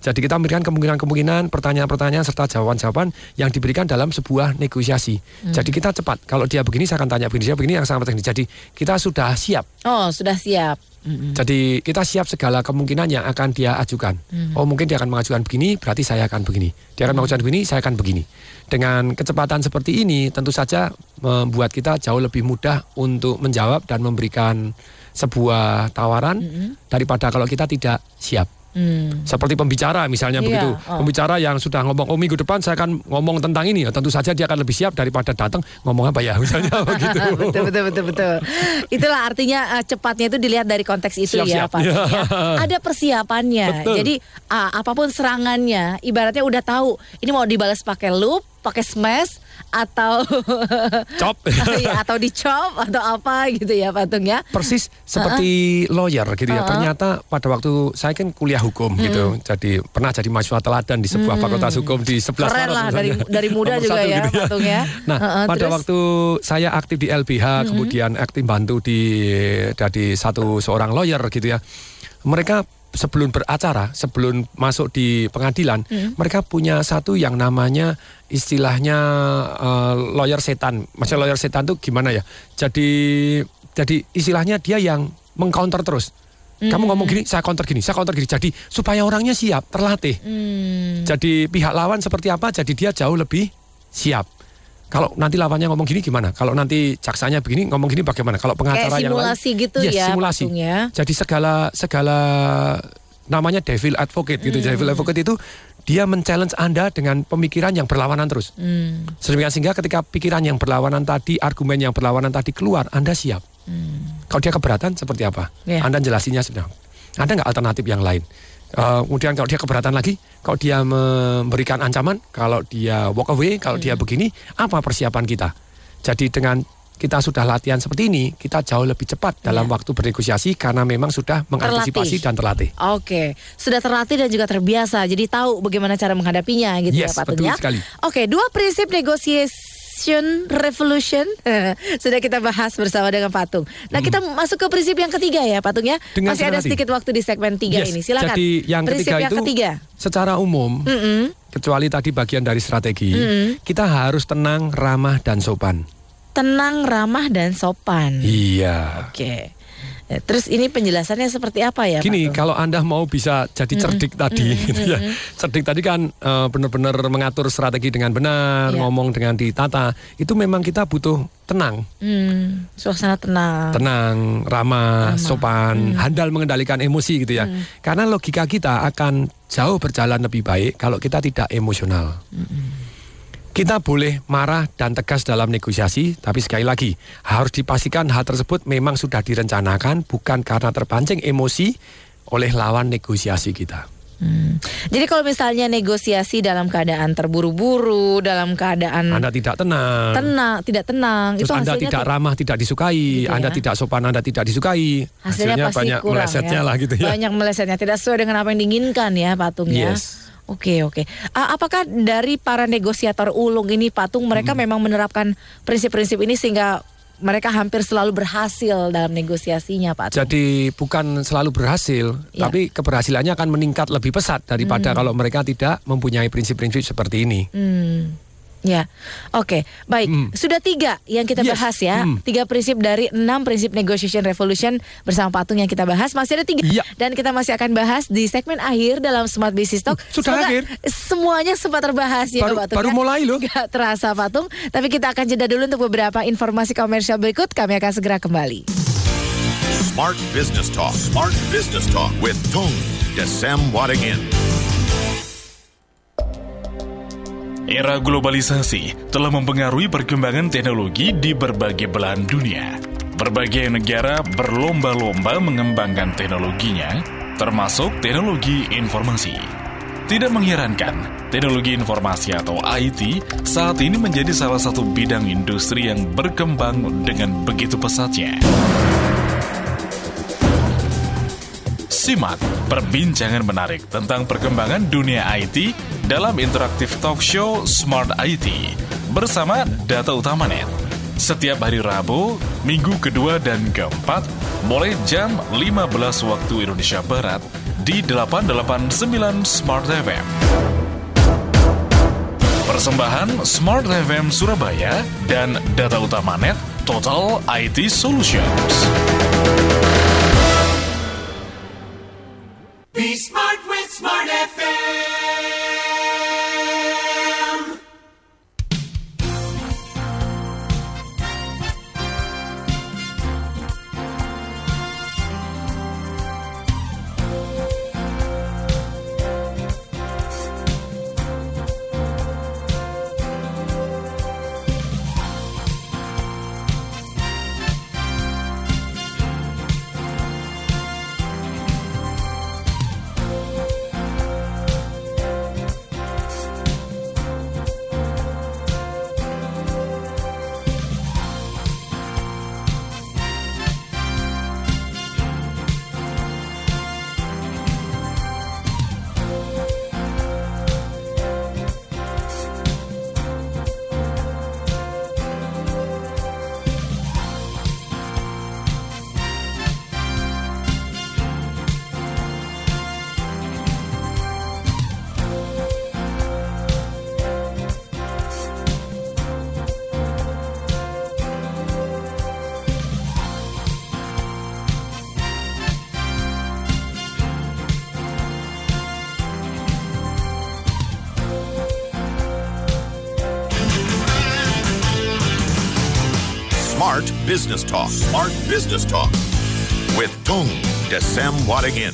Speaker 4: Jadi kita memberikan kemungkinan-kemungkinan pertanyaan-pertanyaan serta jawaban-jawaban yang diberikan dalam sebuah negosiasi. Jadi kita cepat. Kalau dia begini saya akan tanya begini dia begini yang sangat penting. Jadi kita sudah siap.
Speaker 3: Oh, sudah siap.
Speaker 4: jadi kita siap segala kemungkinan yang akan dia ajukan. Oh mungkin dia akan mengajukan begini, berarti saya akan begini. Dia akan mengajukan begini, saya akan begini. Dengan kecepatan seperti ini, tentu saja membuat kita jauh lebih mudah untuk menjawab dan memberikan sebuah tawaran daripada kalau kita tidak siap.
Speaker 3: Hmm.
Speaker 4: Seperti pembicara misalnya
Speaker 3: Iya,
Speaker 4: begitu.
Speaker 3: oh.
Speaker 4: Pembicara yang sudah ngomong, oh minggu depan saya akan ngomong tentang ini. Ya, tentu saja dia akan lebih siap daripada datang ngomong apa ya misalnya begitu.
Speaker 3: betul betul betul betul. Itulah artinya eh, cepatnya itu dilihat dari konteks itu ya
Speaker 4: Siap-siap.
Speaker 3: Pak.
Speaker 4: Ya.
Speaker 3: ya. Ada persiapannya.
Speaker 4: Betul.
Speaker 3: Jadi ah, apa pun serangannya, ibaratnya udah tahu ini mau dibalas pakai loop, pakai smash atau
Speaker 4: Cop.
Speaker 3: ya, atau dicop atau apa gitu ya Patung ya.
Speaker 4: persis seperti lawyer gitu ya.
Speaker 3: Uh-uh.
Speaker 4: Ternyata pada waktu saya kan kuliah hukum gitu. Jadi pernah jadi mahasiswa teladan di sebuah fakultas hukum di sebelah
Speaker 3: Keren
Speaker 4: Maret
Speaker 3: lah dari dari muda juga
Speaker 4: satu
Speaker 3: ya
Speaker 4: gitu
Speaker 3: Patung ya.
Speaker 4: Nah,
Speaker 3: Uh-uh,
Speaker 4: pada
Speaker 3: terus?
Speaker 4: waktu saya aktif di LBH, kemudian aktif bantu di dari satu seorang lawyer gitu ya. Mereka sebelum beracara, sebelum masuk di pengadilan, mereka punya satu yang namanya istilahnya eh, lawyer setan. Maksudnya lawyer setan itu gimana ya? Jadi jadi istilahnya dia yang mengcounter terus. Kamu ngomong gini, saya counter gini, saya counter gini. Jadi supaya orangnya siap, terlatih.
Speaker 3: Hmm.
Speaker 4: Jadi pihak lawan seperti apa, jadi dia jauh lebih siap. Kalau nanti lawannya ngomong gini gimana? Kalau nanti jaksanya begini ngomong gini bagaimana? Kalau pengacara
Speaker 3: Kayak
Speaker 4: yang lain,
Speaker 3: simulasi gitu
Speaker 4: Yes,
Speaker 3: ya,
Speaker 4: simulasi.
Speaker 3: Patung ya.
Speaker 4: Jadi segala segala namanya devil advocate gitu. Devil advocate itu dia men-challenge Anda dengan pemikiran yang berlawanan terus.
Speaker 3: Hmm.
Speaker 4: Sedemikian sehingga ketika pikiran yang berlawanan tadi, argumen yang berlawanan tadi keluar, Anda siap. Kalau dia keberatan seperti apa?
Speaker 3: Ya.
Speaker 4: Anda jelasinya sudah. Ada nggak alternatif yang lain? Eh, kemudian kalau dia keberatan lagi, kalau dia memberikan ancaman, kalau dia walk away, kalau dia begini, apa persiapan kita? Jadi dengan kita sudah latihan seperti ini, kita jauh lebih cepat dalam waktu bernegosiasi karena memang sudah mengantisipasi
Speaker 3: Terlatih.
Speaker 4: dan terlatih.
Speaker 3: Oke, sudah terlatih dan juga terbiasa, jadi tahu bagaimana cara menghadapinya gitu
Speaker 4: Yes,
Speaker 3: ya Pak
Speaker 4: betul
Speaker 3: ya.
Speaker 4: sekali.
Speaker 3: Oke, dua prinsip negotiation revolution sudah kita bahas bersama dengan Patung. Nah, kita masuk ke prinsip yang ketiga ya Patung ya.
Speaker 4: Hmm. Dengan
Speaker 3: Masih ada
Speaker 4: senang hati.
Speaker 3: sedikit waktu di segmen tiga
Speaker 4: Yes,
Speaker 3: ini. Silakan.
Speaker 4: Jadi yang
Speaker 3: prinsip
Speaker 4: ketiga
Speaker 3: yang
Speaker 4: itu
Speaker 3: ketiga.
Speaker 4: secara umum,
Speaker 3: Mm-mm.
Speaker 4: kecuali tadi bagian dari strategi,
Speaker 3: Mm-mm.
Speaker 4: kita harus tenang, ramah dan sopan.
Speaker 3: Tenang, ramah dan sopan.
Speaker 4: Iya.
Speaker 3: Oke. Ya, Terus ini penjelasannya seperti apa ya
Speaker 4: Gini,
Speaker 3: Patung?
Speaker 4: kalau Anda mau bisa jadi cerdik tadi, gitu ya. Cerdik tadi kan eh, benar-benar mengatur strategi dengan benar,
Speaker 3: Iya.
Speaker 4: ngomong dengan ditata. Itu memang kita butuh tenang,
Speaker 3: Hmm, suasana tenang.
Speaker 4: tenang, ramah, sopan, handal mengendalikan emosi gitu ya. Karena logika kita akan jauh berjalan lebih baik kalau kita tidak emosional. Kita boleh marah dan tegas dalam negosiasi, tapi sekali lagi harus dipastikan hal tersebut memang sudah direncanakan, bukan karena terpancing emosi oleh lawan negosiasi kita.
Speaker 3: Hmm. Jadi kalau misalnya negosiasi dalam keadaan terburu-buru, dalam keadaan
Speaker 4: Anda tidak tenang,
Speaker 3: tenang, tidak tenang,
Speaker 4: terus
Speaker 3: itu
Speaker 4: Anda
Speaker 3: hasilnya
Speaker 4: tidak ramah, tidak disukai,
Speaker 3: Gitu
Speaker 4: Anda
Speaker 3: ya.
Speaker 4: tidak sopan, Anda tidak disukai,
Speaker 3: hasilnya, pasti
Speaker 4: banyak
Speaker 3: kurang
Speaker 4: melesetnya
Speaker 3: ya.
Speaker 4: lah gitu ya.
Speaker 3: Banyak melesetnya, tidak sesuai dengan apa yang diinginkan ya Patung ya.
Speaker 4: Yes.
Speaker 3: Oke oke. Ah, apakah dari para negosiator ulung ini Patung mereka
Speaker 4: Hmm.
Speaker 3: memang menerapkan prinsip-prinsip ini sehingga mereka hampir selalu berhasil dalam negosiasinya Pak Tung.
Speaker 4: Jadi bukan selalu berhasil,
Speaker 3: Ya.
Speaker 4: tapi keberhasilannya akan meningkat lebih pesat daripada kalau mereka tidak mempunyai prinsip-prinsip seperti ini.
Speaker 3: Hmm. Ya, oke, baik. Sudah tiga yang kita
Speaker 4: Yes.
Speaker 3: bahas ya,
Speaker 4: Hmm.
Speaker 3: tiga prinsip dari enam prinsip negotiation revolution bersama Patung yang kita bahas. Masih ada tiga,
Speaker 4: Iya.
Speaker 3: dan kita masih akan bahas di segmen akhir dalam Smart Business Talk.
Speaker 4: Sudah
Speaker 3: Semoga
Speaker 4: akhir?
Speaker 3: Semuanya sempat terbahas ya,
Speaker 4: Baru-
Speaker 3: Patung.
Speaker 4: baru
Speaker 3: ya.
Speaker 4: mulai loh.
Speaker 3: Gak terasa Patung, tapi kita akan jeda dulu untuk beberapa informasi komersial berikut. Kami akan segera kembali.
Speaker 2: Smart Business Talk. Smart Business Talk with Tung Desem Wadingin.
Speaker 7: Era globalisasi telah mempengaruhi perkembangan teknologi di berbagai belahan dunia. Berbagai negara berlomba-lomba mengembangkan teknologinya, termasuk teknologi informasi. Tidak mengherankan, teknologi informasi atau IT saat ini menjadi salah satu bidang industri yang berkembang dengan begitu pesatnya. Simak perbincangan menarik tentang perkembangan dunia IT dalam interaktif talk show Smart IT bersama Data Utamanet. Setiap hari Rabu, minggu kedua dan keempat, mulai jam 15 waktu Indonesia Barat di 889 Smart FM. Persembahan Smart FM Surabaya dan Data Utamanet Total IT Solutions.
Speaker 2: Business Talk. Smart Business Talk with Tung Desem Wadingin.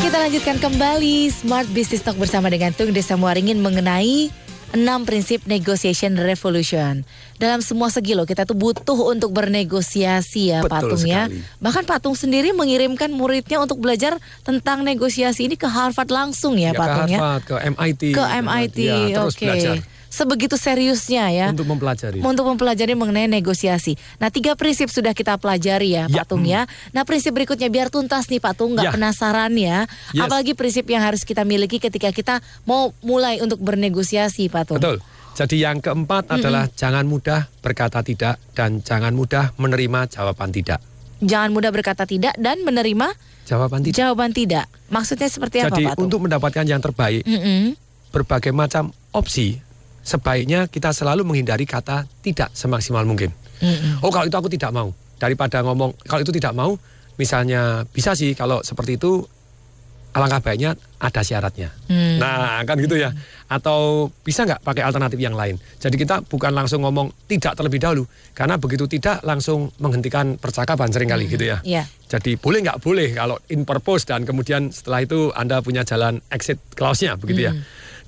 Speaker 3: Kita lanjutkan kembali Smart Business Talk bersama dengan Tung Desa Muaringin mengenai enam prinsip negotiation revolution. Dalam semua segi loh kita tuh butuh untuk bernegosiasi ya
Speaker 4: Betul
Speaker 3: Patung ya.
Speaker 4: sekali.
Speaker 3: Bahkan Patung sendiri mengirimkan muridnya untuk belajar tentang negosiasi ini ke Harvard langsung ya,
Speaker 4: Ya,
Speaker 3: Patung
Speaker 4: ke
Speaker 3: ya.
Speaker 4: Harvard, ke MIT.
Speaker 3: Ke MIT.
Speaker 4: Ya, terus
Speaker 3: Oke.
Speaker 4: belajar
Speaker 3: Sebegitu seriusnya ya.
Speaker 4: untuk mempelajari.
Speaker 3: Untuk mempelajari mengenai negosiasi. Nah, tiga prinsip sudah kita pelajari ya,
Speaker 4: Ya,
Speaker 3: Pak Tung ya. Nah, prinsip berikutnya biar tuntas nih Pak Tung, nggak
Speaker 4: Ya.
Speaker 3: penasaran ya.
Speaker 4: Yes.
Speaker 3: Apalagi prinsip yang harus kita miliki ketika kita mau mulai untuk bernegosiasi, Pak Tung.
Speaker 4: Betul. Jadi yang keempat adalah jangan mudah berkata tidak dan jangan mudah menerima jawaban tidak.
Speaker 3: Jangan mudah berkata tidak dan menerima
Speaker 4: Jawaban tidak.
Speaker 3: jawaban tidak. Maksudnya seperti apa,
Speaker 4: Jadi
Speaker 3: Pak Tung?
Speaker 4: untuk mendapatkan yang terbaik,
Speaker 3: Mm-mm.
Speaker 4: berbagai macam opsi, sebaiknya kita selalu menghindari kata tidak semaksimal mungkin.
Speaker 3: Mm-mm.
Speaker 4: Oh kalau itu aku tidak mau. Daripada ngomong kalau itu tidak mau, misalnya bisa sih kalau seperti itu alangkah baiknya ada syaratnya.
Speaker 3: Hmm.
Speaker 4: Nah kan gitu ya. Atau bisa nggak pakai alternatif yang lain. Jadi kita bukan langsung ngomong tidak terlebih dahulu, karena begitu tidak langsung menghentikan percakapan sering kali gitu ya.
Speaker 3: Iya.
Speaker 4: Jadi boleh nggak boleh kalau in purpose dan kemudian setelah itu Anda punya jalan exit clause-nya begitu ya.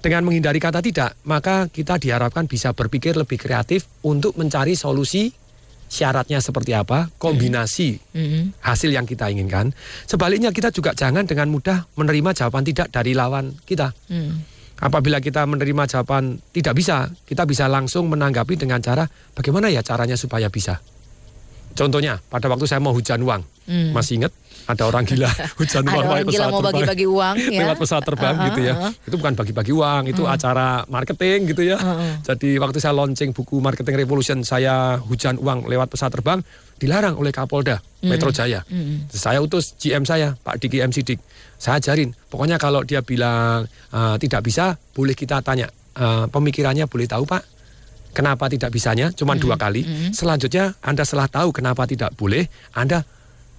Speaker 4: Dengan menghindari kata tidak, maka kita diharapkan bisa berpikir lebih kreatif untuk mencari solusi syaratnya seperti apa, kombinasi
Speaker 3: Mm-mm.
Speaker 4: hasil yang kita inginkan. Sebaliknya kita juga jangan dengan mudah menerima jawaban tidak dari lawan kita.
Speaker 3: Mm.
Speaker 4: Apabila kita menerima jawaban tidak bisa, kita bisa langsung menanggapi dengan cara bagaimana ya caranya supaya bisa. Contohnya, pada waktu saya mau hujan uang,
Speaker 3: Hmm.
Speaker 4: masih ingat ada orang gila hujan
Speaker 3: Ada
Speaker 4: uang
Speaker 3: orang gila mau bagi-bagi uang, ya.
Speaker 4: lewat pesawat terbang
Speaker 3: Uh-uh,
Speaker 4: gitu ya. Itu bukan bagi-bagi uang, itu acara marketing gitu ya. Jadi waktu saya launching buku Marketing Revolution, saya hujan uang lewat pesawat terbang dilarang oleh Kapolda Metro Jaya. Saya utus GM saya, Pak Diki M Sidik. Saya ajarin, pokoknya kalau dia bilang eh, tidak bisa, boleh kita tanya. Eh, pemikirannya boleh tahu Pak? Kenapa tidak bisanya? Cuman dua kali. Selanjutnya Anda setelah tahu kenapa tidak boleh, Anda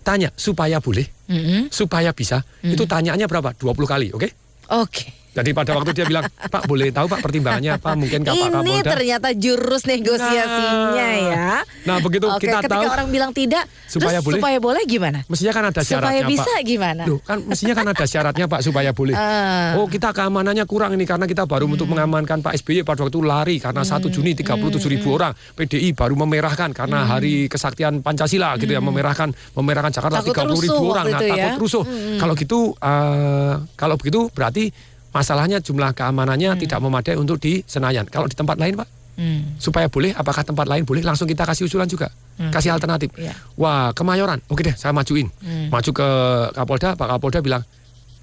Speaker 4: tanya supaya boleh,
Speaker 3: Mm-mm.
Speaker 4: supaya bisa. Itu tanyaannya berapa? 20 kali, oke?
Speaker 3: Oke.
Speaker 4: Jadi pada waktu dia bilang, Pak boleh tahu Pak pertimbangannya apa? Mungkin Pak
Speaker 3: Ini
Speaker 4: Kapolda.
Speaker 3: ternyata jurus negosiasinya
Speaker 4: Nah.
Speaker 3: ya.
Speaker 4: Nah, begitu
Speaker 3: Oke,
Speaker 4: kita
Speaker 3: ketika
Speaker 4: tahu
Speaker 3: orang bilang tidak,
Speaker 4: supaya
Speaker 3: terus
Speaker 4: boleh.
Speaker 3: supaya boleh gimana?
Speaker 4: Mestinya kan ada
Speaker 3: Supaya
Speaker 4: syaratnya
Speaker 3: bisa
Speaker 4: Pak.
Speaker 3: gimana?
Speaker 4: Loh, kan mestinya kan ada syaratnya Pak supaya boleh.
Speaker 3: Ah.
Speaker 4: Oh, kita keamanannya kurang ini karena kita baru untuk mengamankan Pak SBY pada waktu lari karena 1 Juni 37 ribu orang. PDI baru memerahkan karena hari kesaktian Pancasila gitu ya, memerahkan memerahkan Jakarta
Speaker 3: Takut
Speaker 4: 30 ribu orang. Nah,
Speaker 3: ya.
Speaker 4: takut rusuh. Kalau gitu eh, kalau begitu berarti masalahnya jumlah keamanannya tidak memadai untuk di Senayan. Kalau di tempat lain, Pak?
Speaker 3: Hmm.
Speaker 4: supaya boleh apakah tempat lain boleh langsung kita kasih usulan juga kasih alternatif
Speaker 3: Iya.
Speaker 4: wah kemayoran oke deh saya majuin
Speaker 3: Hmm.
Speaker 4: maju ke Kapolda Pak Kapolda bilang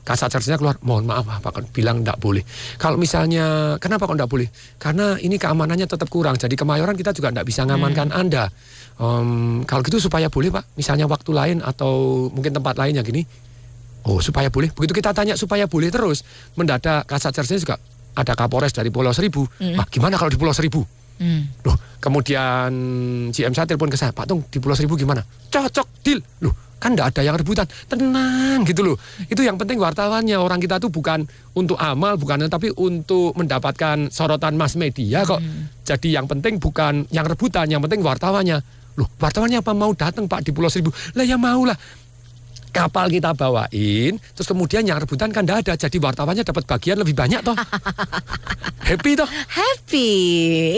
Speaker 4: kasat sarjana keluar mohon maaf Pak bilang tidak boleh kalau misalnya kenapa kok tidak boleh karena ini keamanannya tetap kurang jadi kemayoran kita juga tidak bisa mengamankan
Speaker 3: Hmm.
Speaker 4: anda Em, kalau gitu supaya boleh Pak misalnya waktu lain atau mungkin tempat lain yang gini Oh supaya boleh. Begitu kita tanya supaya boleh terus, mendadak kasat sarjana juga ada Kapolres dari Pulau Seribu. Ah, gimana kalau di Pulau Seribu?
Speaker 3: Hmm.
Speaker 4: Loh, kemudian GM saya telepon ke saya, Pak Tung di Pulau Seribu gimana? Cocok, deal. Loh, kan enggak ada yang rebutan. Tenang gitu loh. Itu yang penting wartawannya. Orang kita tuh bukan untuk amal, bukan tapi untuk mendapatkan sorotan mass media kok. Jadi yang penting bukan yang rebutan, yang penting wartawannya. Loh, wartawannya apa mau datang Pak di Pulau Seribu? Lah ya mau lah kapal kita bawain, terus kemudian yang rebutan kan ada, jadi wartawannya dapat bagian lebih banyak toh. Happy toh.
Speaker 3: Happy.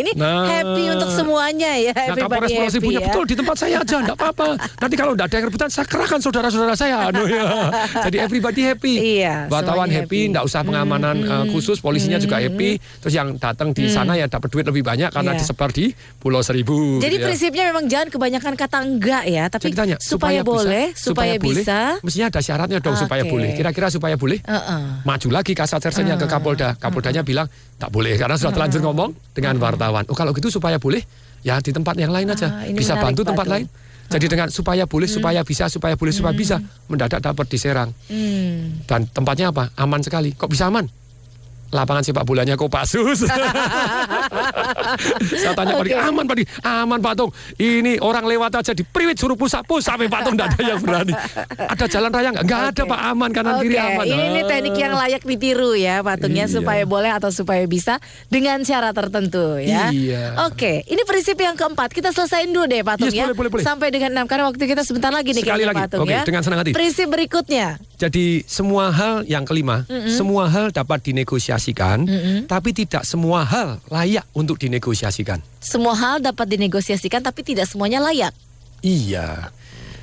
Speaker 3: Ini
Speaker 4: Nah.
Speaker 3: happy untuk semuanya ya.
Speaker 4: Nah,
Speaker 3: Everybody
Speaker 4: Kapolres Pulau Seribunya
Speaker 3: ya.
Speaker 4: betul di tempat saya aja, enggak apa-apa. Nanti kalau enggak ada yang rebutan, saya kerahkan saudara-saudara saya. Aduh, ya. Jadi everybody happy.
Speaker 3: Iya,
Speaker 4: Wartawan happy, enggak usah pengamanan eh, khusus, polisinya juga happy. Terus yang datang di sana ya dapat duit lebih banyak karena
Speaker 3: Iya.
Speaker 4: disebar di Pulau Seribu.
Speaker 3: Jadi
Speaker 4: ya.
Speaker 3: prinsipnya memang jangan kebanyakan kata enggak ya, tapi
Speaker 4: Jadi tanya,
Speaker 3: supaya, boleh,
Speaker 4: bisa,
Speaker 3: supaya,
Speaker 4: boleh,
Speaker 3: bisa.
Speaker 4: Mestinya ada syaratnya dong supaya
Speaker 3: Oke.
Speaker 4: boleh. Kira-kira supaya boleh?
Speaker 3: Heeh.
Speaker 4: Maju lagi kasat sersennya ke Kapolda. Kapoldanya bilang tak boleh karena sudah terlanjur ngomong dengan wartawan. Oh kalau gitu supaya boleh ya di tempat yang lain aja.
Speaker 3: Ini
Speaker 4: bisa bantu tempat lain. Jadi dengan supaya boleh, supaya bisa, supaya boleh, supaya bisa, mendadak dapat di Serang.
Speaker 3: Hmm.
Speaker 4: Dan tempatnya apa? Aman sekali. Kok bisa aman? Lapangan sepak bolanya Kopassus. Saya tanya Pak Dik,
Speaker 3: Oke.
Speaker 4: aman Pak Dik? Aman Pak Tung. Ini orang lewat aja di priwit suruh pusat-pus sampai Pak Tung tidak ada yang berani. Ada jalan raya nggak? Nggak ada
Speaker 3: Oke.
Speaker 4: Pak, aman kanan
Speaker 3: Oke,
Speaker 4: kiri aman.
Speaker 3: ini, ini teknik yang layak ditiru ya patungnya
Speaker 4: Iya.
Speaker 3: supaya boleh atau supaya bisa dengan syarat tertentu ya.
Speaker 4: Iya.
Speaker 3: Oke, ini prinsip yang keempat. Kita selesaiin dulu deh patung
Speaker 4: Yes,
Speaker 3: ya.
Speaker 4: boleh, boleh, boleh.
Speaker 3: Sampai dengan enam karena waktu kita sebentar lagi nih
Speaker 4: Sekali lagi.
Speaker 3: patung
Speaker 4: Oke,
Speaker 3: ya.
Speaker 4: dengan senang hati.
Speaker 3: Prinsip berikutnya.
Speaker 4: Jadi semua hal yang kelima, semua hal dapat dinegosiasikan, tapi tidak semua hal layak untuk dinegosiasikan.
Speaker 3: Semua hal dapat dinegosiasikan tapi tidak semuanya layak.
Speaker 4: Iya.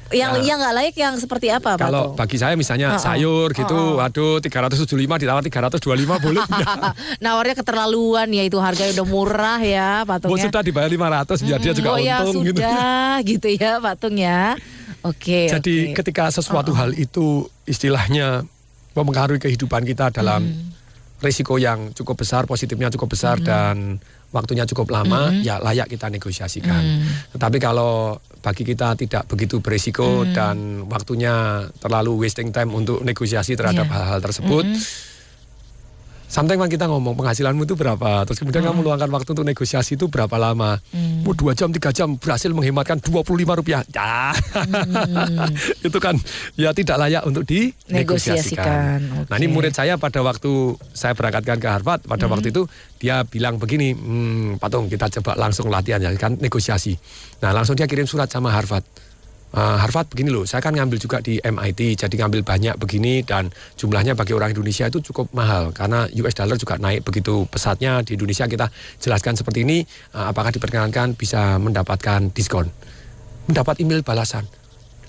Speaker 3: Yang
Speaker 4: Nah.
Speaker 3: yang nggak layak yang seperti apa,
Speaker 4: Kalau bagi saya misalnya
Speaker 3: Oh, oh.
Speaker 4: sayur gitu,
Speaker 3: Oh, oh.
Speaker 4: waduh 375 ditawar 325 boleh nggak?
Speaker 3: Nawarnya keterlaluan ya itu harganya udah murah ya patungnya.
Speaker 4: sudah dibayar 500 biar dia juga
Speaker 3: oh ya
Speaker 4: untung gitu.
Speaker 3: sudah gitu ya patung ya. Oke.
Speaker 4: Jadi
Speaker 3: oke.
Speaker 4: ketika sesuatu hal itu istilahnya mempengaruhi kehidupan kita dalam
Speaker 3: Hmm.
Speaker 4: Risiko yang cukup besar, positifnya cukup besar dan waktunya cukup lama, ya layak kita negosiasikan.
Speaker 3: Hmm.
Speaker 4: Tetapi kalau bagi kita tidak begitu berisiko
Speaker 3: Hmm.
Speaker 4: dan waktunya terlalu wasting time untuk negosiasi terhadap hal-hal tersebut, Sometimes kan kita ngomong penghasilanmu itu berapa, terus kemudian kamu meluangkan waktu untuk negosiasi itu berapa lama? Oh, dua jam, tiga jam berhasil menghematkan 25 rupiah. Ya, itu kan ya tidak layak untuk
Speaker 3: Negosiasikan,
Speaker 4: dinegosiasikan. Nah ini murid saya pada waktu saya berangkatkan ke Harvard, pada waktu itu dia bilang begini, hmm, Patung kita coba langsung latihan ya kan negosiasi. Nah langsung dia kirim surat sama Harvard. Uh, Harvard begini loh, saya kan ngambil juga di MIT, jadi ngambil banyak begini dan jumlahnya bagi orang Indonesia itu cukup mahal karena US dollar juga naik begitu pesatnya di Indonesia kita jelaskan seperti ini, uh, apakah diperkenankan bisa mendapatkan diskon, mendapat email balasan.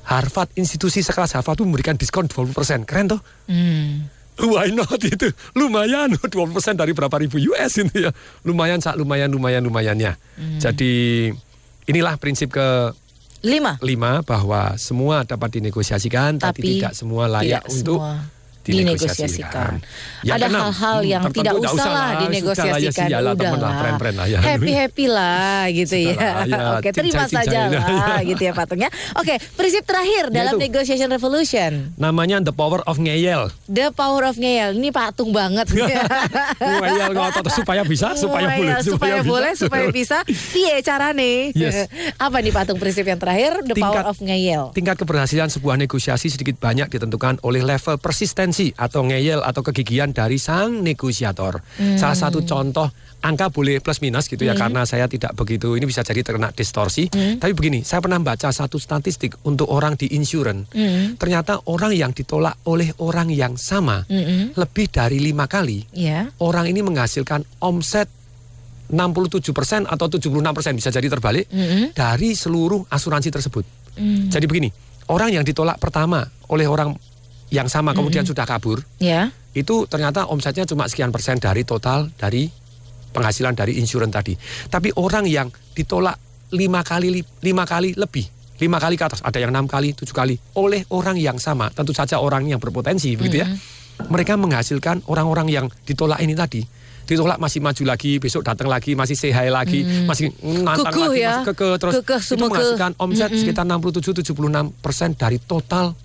Speaker 4: Harvard institusi sekelas Harvard itu memberikan diskon 20%, keren toh?
Speaker 3: Hmm.
Speaker 4: Why not itu lumayan 20% dari berapa ribu US itu ya lumayan sak lumayan lumayan lumayannya. Jadi inilah prinsip ke
Speaker 3: Lima.
Speaker 4: Lima bahwa semua dapat dinegosiasikan, tapi,
Speaker 3: Tapi
Speaker 4: tidak semua layak
Speaker 3: tidak
Speaker 4: untuk
Speaker 3: semua
Speaker 4: dinegosiasikan.
Speaker 3: dinegosiasikan. Ada hal-hal yang
Speaker 4: tertentu
Speaker 3: tidak usah lah
Speaker 4: Sudah lah,
Speaker 3: dinegosiasikan.
Speaker 4: ya,
Speaker 3: Udah
Speaker 4: temen lah,
Speaker 3: lah.
Speaker 4: ya.
Speaker 3: Happy happy lah gitu ya.
Speaker 4: Ya,
Speaker 3: Oke, terima saja
Speaker 4: lah.
Speaker 3: lah gitu ya patungnya. Oke, prinsip terakhir dalam
Speaker 4: Yaitu.
Speaker 3: negotiation revolution.
Speaker 4: Namanya the power of ngeyel.
Speaker 3: The power of ngeyel. Ini patung banget.
Speaker 4: ngeyel ngotot supaya bisa, supaya boleh,
Speaker 3: supaya,
Speaker 4: bisa.
Speaker 3: boleh, supaya bisa. Piye carane?
Speaker 4: Yes.
Speaker 3: Apa nih patung prinsip yang terakhir? The power of ngeyel.
Speaker 4: Tingkat keberhasilan sebuah negosiasi sedikit banyak ditentukan oleh level persistensi atau ngeyel atau kegigihan dari sang negosiator.
Speaker 3: Hmm.
Speaker 4: Salah satu contoh angka boleh plus minus gitu ya karena saya tidak begitu ini bisa jadi terkena distorsi.
Speaker 3: Hmm.
Speaker 4: Tapi begini, saya pernah baca satu statistik untuk orang di insurance.
Speaker 3: Hmm.
Speaker 4: Ternyata orang yang ditolak oleh orang yang sama
Speaker 3: Mm-mm.
Speaker 4: lebih dari lima kali
Speaker 3: Ya.
Speaker 4: orang ini menghasilkan omset 67% atau 76% bisa jadi terbalik
Speaker 3: Mm-mm.
Speaker 4: dari seluruh asuransi tersebut.
Speaker 3: Mm.
Speaker 4: Jadi begini, orang yang ditolak pertama oleh orang yang sama kemudian sudah kabur,
Speaker 3: Ya.
Speaker 4: itu ternyata omsetnya cuma sekian persen dari total dari penghasilan dari insurance tadi. Tapi orang yang ditolak lima kali li- lima kali lebih, lima kali ke atas, ada yang enam kali, tujuh kali oleh orang yang sama, tentu saja orang yang berpotensi, begitu ya. Mereka menghasilkan orang-orang yang ditolak ini tadi. Ditolak masih maju lagi, besok datang lagi, masih sehat lagi, masih nantang
Speaker 3: Kekeh
Speaker 4: lagi,
Speaker 3: ya.
Speaker 4: masih kekeh terus
Speaker 3: Kekeh,
Speaker 4: itu menghasilkan omset sekitar 67-76 persen dari total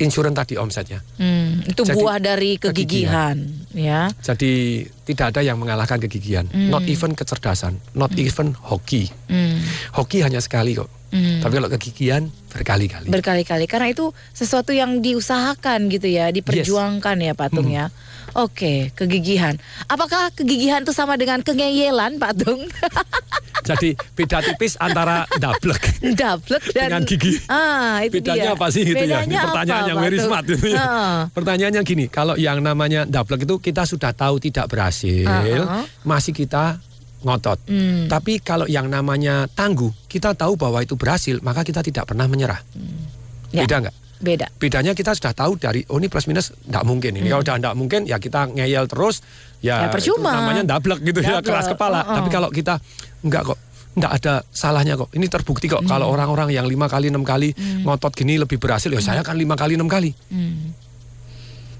Speaker 4: insurance tadi omsetnya.
Speaker 3: Hmm, itu
Speaker 4: Jadi,
Speaker 3: buah dari kegigihan, ya.
Speaker 4: Jadi tidak ada yang mengalahkan kegigihan, not even kecerdasan, not even hoki.
Speaker 3: Hmm.
Speaker 4: Hoki hanya sekali kok.
Speaker 3: Hmm.
Speaker 4: Tapi kalau kegigihan berkali-kali.
Speaker 3: Berkali-kali karena itu sesuatu yang diusahakan gitu ya, diperjuangkan ya patung ya. Oke, kegigihan. Apakah kegigihan itu sama dengan kengeyelan, Patung?
Speaker 4: Jadi beda tipis antara dablek
Speaker 3: Dablek dan
Speaker 4: dengan gigi.
Speaker 3: Ah, itu
Speaker 4: Bedanya
Speaker 3: dia.
Speaker 4: apa sih gitu ya? Ini pertanyaan
Speaker 3: apa,
Speaker 4: yang very smart gitu ya.
Speaker 3: Heeh.
Speaker 4: Pertanyaannya gini, kalau yang namanya dablek itu kita sudah tahu tidak berhasil,
Speaker 3: Uh-uh.
Speaker 4: masih kita ngotot.
Speaker 3: Hmm.
Speaker 4: Tapi kalau yang namanya tangguh, kita tahu bahwa itu berhasil, maka kita tidak pernah menyerah.
Speaker 3: Ya.
Speaker 4: Beda nggak?
Speaker 3: Beda.
Speaker 4: Bedanya kita sudah tahu dari oh ini plus minus nggak mungkin ini kalau udah nggak mungkin ya kita ngeyel terus ya,
Speaker 3: Hmm. Ya, percuma.
Speaker 4: itu namanya dablek gitu ya
Speaker 3: Dablek,
Speaker 4: keras kepala.
Speaker 3: uh-uh.
Speaker 4: Tapi kalau kita nggak kok nggak ada salahnya kok. Ini terbukti kok kalau
Speaker 3: Hmm.
Speaker 4: orang-orang yang lima kali enam kali ngotot gini lebih berhasil ya saya kan lima kali enam kali.
Speaker 3: Hmm.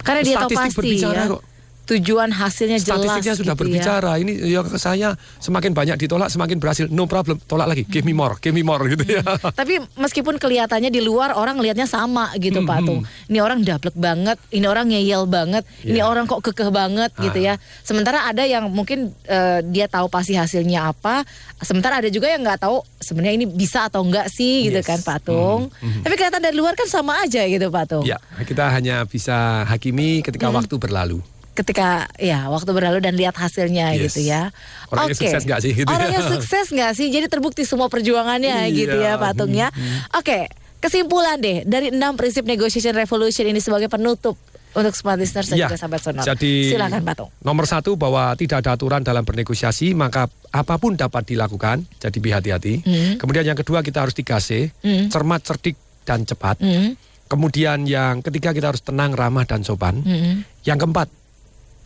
Speaker 3: Karena dia tahu
Speaker 4: Statistik
Speaker 3: pasti
Speaker 4: berbicara
Speaker 3: ya.
Speaker 4: kok.
Speaker 3: Tujuan hasilnya jelas.
Speaker 4: Statistiknya sudah
Speaker 3: gitu ya.
Speaker 4: berbicara. Ini ya saya semakin banyak ditolak semakin berhasil. No problem. Tolak lagi. Give me more. Give me more gitu ya.
Speaker 3: Tapi meskipun kelihatannya di luar orang ngelihatnya sama gitu
Speaker 4: Hmm,
Speaker 3: Pak Tung. Ini orang dablek banget, ini orang ngeyel banget, ini
Speaker 4: Iya.
Speaker 3: orang kok kekeh banget gitu ya. Sementara ada yang mungkin eh, dia tahu pasti hasilnya apa, sementara ada juga yang nggak tahu sebenarnya ini bisa atau enggak sih gitu
Speaker 4: Yes.
Speaker 3: kan Pak Tung. Tapi kelihatan dari luar kan sama aja gitu Pak Tung.
Speaker 4: Ya, kita hanya bisa hakimi ketika
Speaker 3: Hmm.
Speaker 4: waktu berlalu.
Speaker 3: Ketika ya waktu berlalu dan lihat hasilnya
Speaker 4: Yes.
Speaker 3: gitu ya.
Speaker 4: Orangnya
Speaker 3: Oke.
Speaker 4: sukses nggak sih gitu ya?
Speaker 3: Orangnya sukses nggak sih? Jadi terbukti semua perjuangannya
Speaker 4: Iya.
Speaker 3: gitu ya Pak Tung ya. Oke, kesimpulan deh dari enam prinsip negotiation revolution ini sebagai penutup untuk smart listeners dan
Speaker 4: Ya,
Speaker 3: juga sahabat sonor.
Speaker 4: Jadi
Speaker 3: Silakan Pak Tung.
Speaker 4: Nomor satu bahwa tidak ada aturan dalam bernegosiasi maka apa pun dapat dilakukan. Jadi berhati-hati.
Speaker 3: Hmm.
Speaker 4: Kemudian yang kedua kita harus 3C,
Speaker 3: Hmm.
Speaker 4: cermat, cerdik dan cepat.
Speaker 3: Hmm.
Speaker 4: Kemudian yang ketiga kita harus tenang, ramah dan sopan.
Speaker 3: Hmm.
Speaker 4: Yang keempat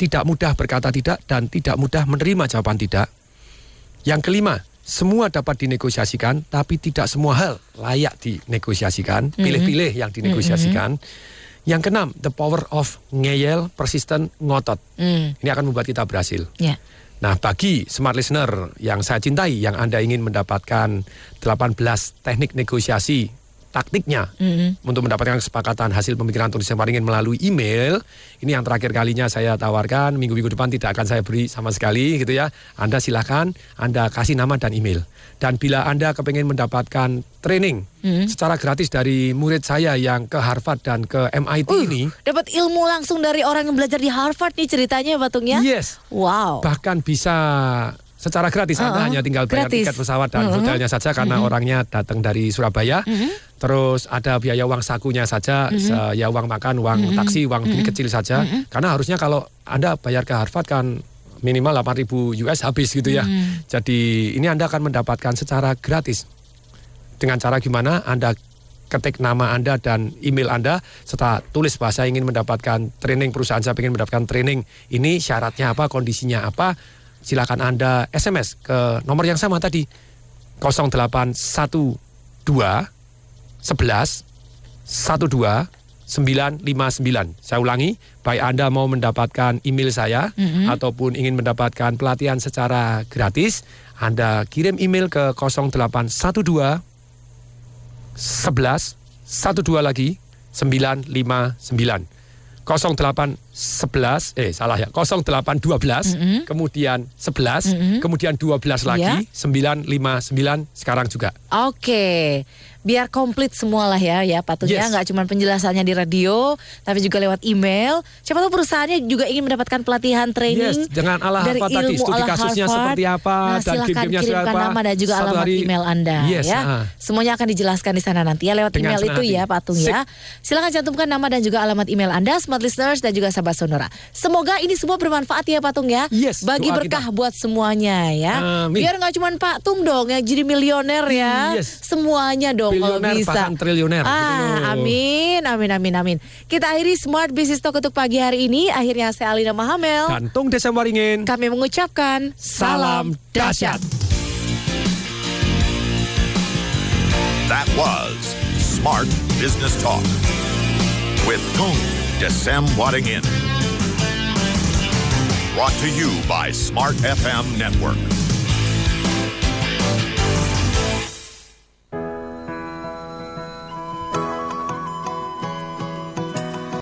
Speaker 4: tidak mudah berkata tidak dan tidak mudah menerima jawaban tidak. Yang kelima semua dapat dinegosiasikan tapi tidak semua hal layak dinegosiasikan. Pilih-pilih yang dinegosiasikan. Yang keenam, the power of ngeyel, persisten, ngotot.
Speaker 3: Hmm.
Speaker 4: Ini akan membuat kita berhasil.
Speaker 3: Ya.
Speaker 4: Nah, bagi smart listener yang saya cintai, yang Anda ingin mendapatkan 18 teknik negosiasi taktiknya
Speaker 3: Mhm.
Speaker 4: untuk mendapatkan kesepakatan hasil pemikiran tulis yang paling ingin melalui email. Ini yang terakhir kalinya saya tawarkan, minggu-minggu depan tidak akan saya beri sama sekali gitu ya. Anda silakan, Anda kasih nama dan email. Dan bila Anda kepengen mendapatkan training
Speaker 3: Mhm.
Speaker 4: secara gratis dari murid saya yang ke Harvard dan ke MIT
Speaker 3: Uh,
Speaker 4: ini,
Speaker 3: dapat ilmu langsung dari orang yang belajar di Harvard nih ceritanya Pak Tung ya.
Speaker 4: yes,
Speaker 3: Wow.
Speaker 4: bahkan bisa secara gratis Anda
Speaker 3: Uh-uh,
Speaker 4: hanya tinggal bayar
Speaker 3: gratis.
Speaker 4: tiket pesawat dan
Speaker 3: Uh-uh.
Speaker 4: hotelnya saja karena orangnya datang dari Surabaya. Terus ada biaya uang sakunya saja, se- ya uang makan, uang taksi, uang ini kecil saja. Karena harusnya kalau Anda bayar ke Harvard kan minimal 8.000 US habis gitu ya. Jadi ini Anda akan mendapatkan secara gratis. Dengan cara gimana? Anda ketik nama Anda dan email Anda serta tulis bahasa ingin mendapatkan training perusahaan saya ingin mendapatkan training ini syaratnya apa kondisinya apa silakan Anda SMS ke nomor yang sama tadi 081 11 12 959. Saya ulangi, baik Anda mau mendapatkan email saya
Speaker 3: Mhm.
Speaker 4: ataupun ingin mendapatkan pelatihan secara gratis, Anda kirim email ke 0812 11 12 lagi 959. 0811 eh salah ya 0812
Speaker 3: Mhm.
Speaker 4: kemudian 11 kemudian 12 lagi
Speaker 3: Ya.
Speaker 4: 959 sekarang juga.
Speaker 3: Oke, biar komplit semua lah ya, ya Pak Tung ya.
Speaker 4: Yes.
Speaker 3: Nggak cuma penjelasannya di radio, tapi juga lewat email. Siapa tahu perusahaannya juga ingin mendapatkan pelatihan training
Speaker 4: Yes, dengan ala
Speaker 3: dari
Speaker 4: apa tadi, studi
Speaker 3: ala
Speaker 4: kasusnya
Speaker 3: Harvard.
Speaker 4: seperti apa,
Speaker 3: Nah,
Speaker 4: dan
Speaker 3: silahkan
Speaker 4: game-gamenya
Speaker 3: kirimkan
Speaker 4: apa.
Speaker 3: nama dan juga
Speaker 4: Satu
Speaker 3: alamat
Speaker 4: hari-
Speaker 3: email Anda
Speaker 4: Yes,
Speaker 3: ya.
Speaker 4: ah.
Speaker 3: Semuanya akan dijelaskan di sana nanti ya lewat
Speaker 4: Dengan
Speaker 3: email itu
Speaker 4: hati.
Speaker 3: ya Pak Tung ya. Silahkan cantumkan nama dan juga alamat email Anda, smart listeners dan juga sahabat sonora. Semoga ini semua bermanfaat ya Pak Tung ya.
Speaker 4: Yes,
Speaker 3: Bagi berkah
Speaker 4: kita.
Speaker 3: buat semuanya ya.
Speaker 4: Amin.
Speaker 3: Biar nggak cuma Pak Tung dong yang jadi milioner ya.
Speaker 4: Yes.
Speaker 3: Semuanya dong kalau bisa.
Speaker 4: triliuner, gitu
Speaker 3: Ah, amin, amin, amin, amin. Kita akhiri Smart Business Talk untuk pagi hari ini. Akhirnya saya Alina Mahamel.
Speaker 4: Dan Tung Desa Waringin.
Speaker 3: Kami mengucapkan
Speaker 4: Salam dahsyat.
Speaker 2: That was Smart Business Talk with Tung Desem Wadding In. Brought to you by Smart FM Network.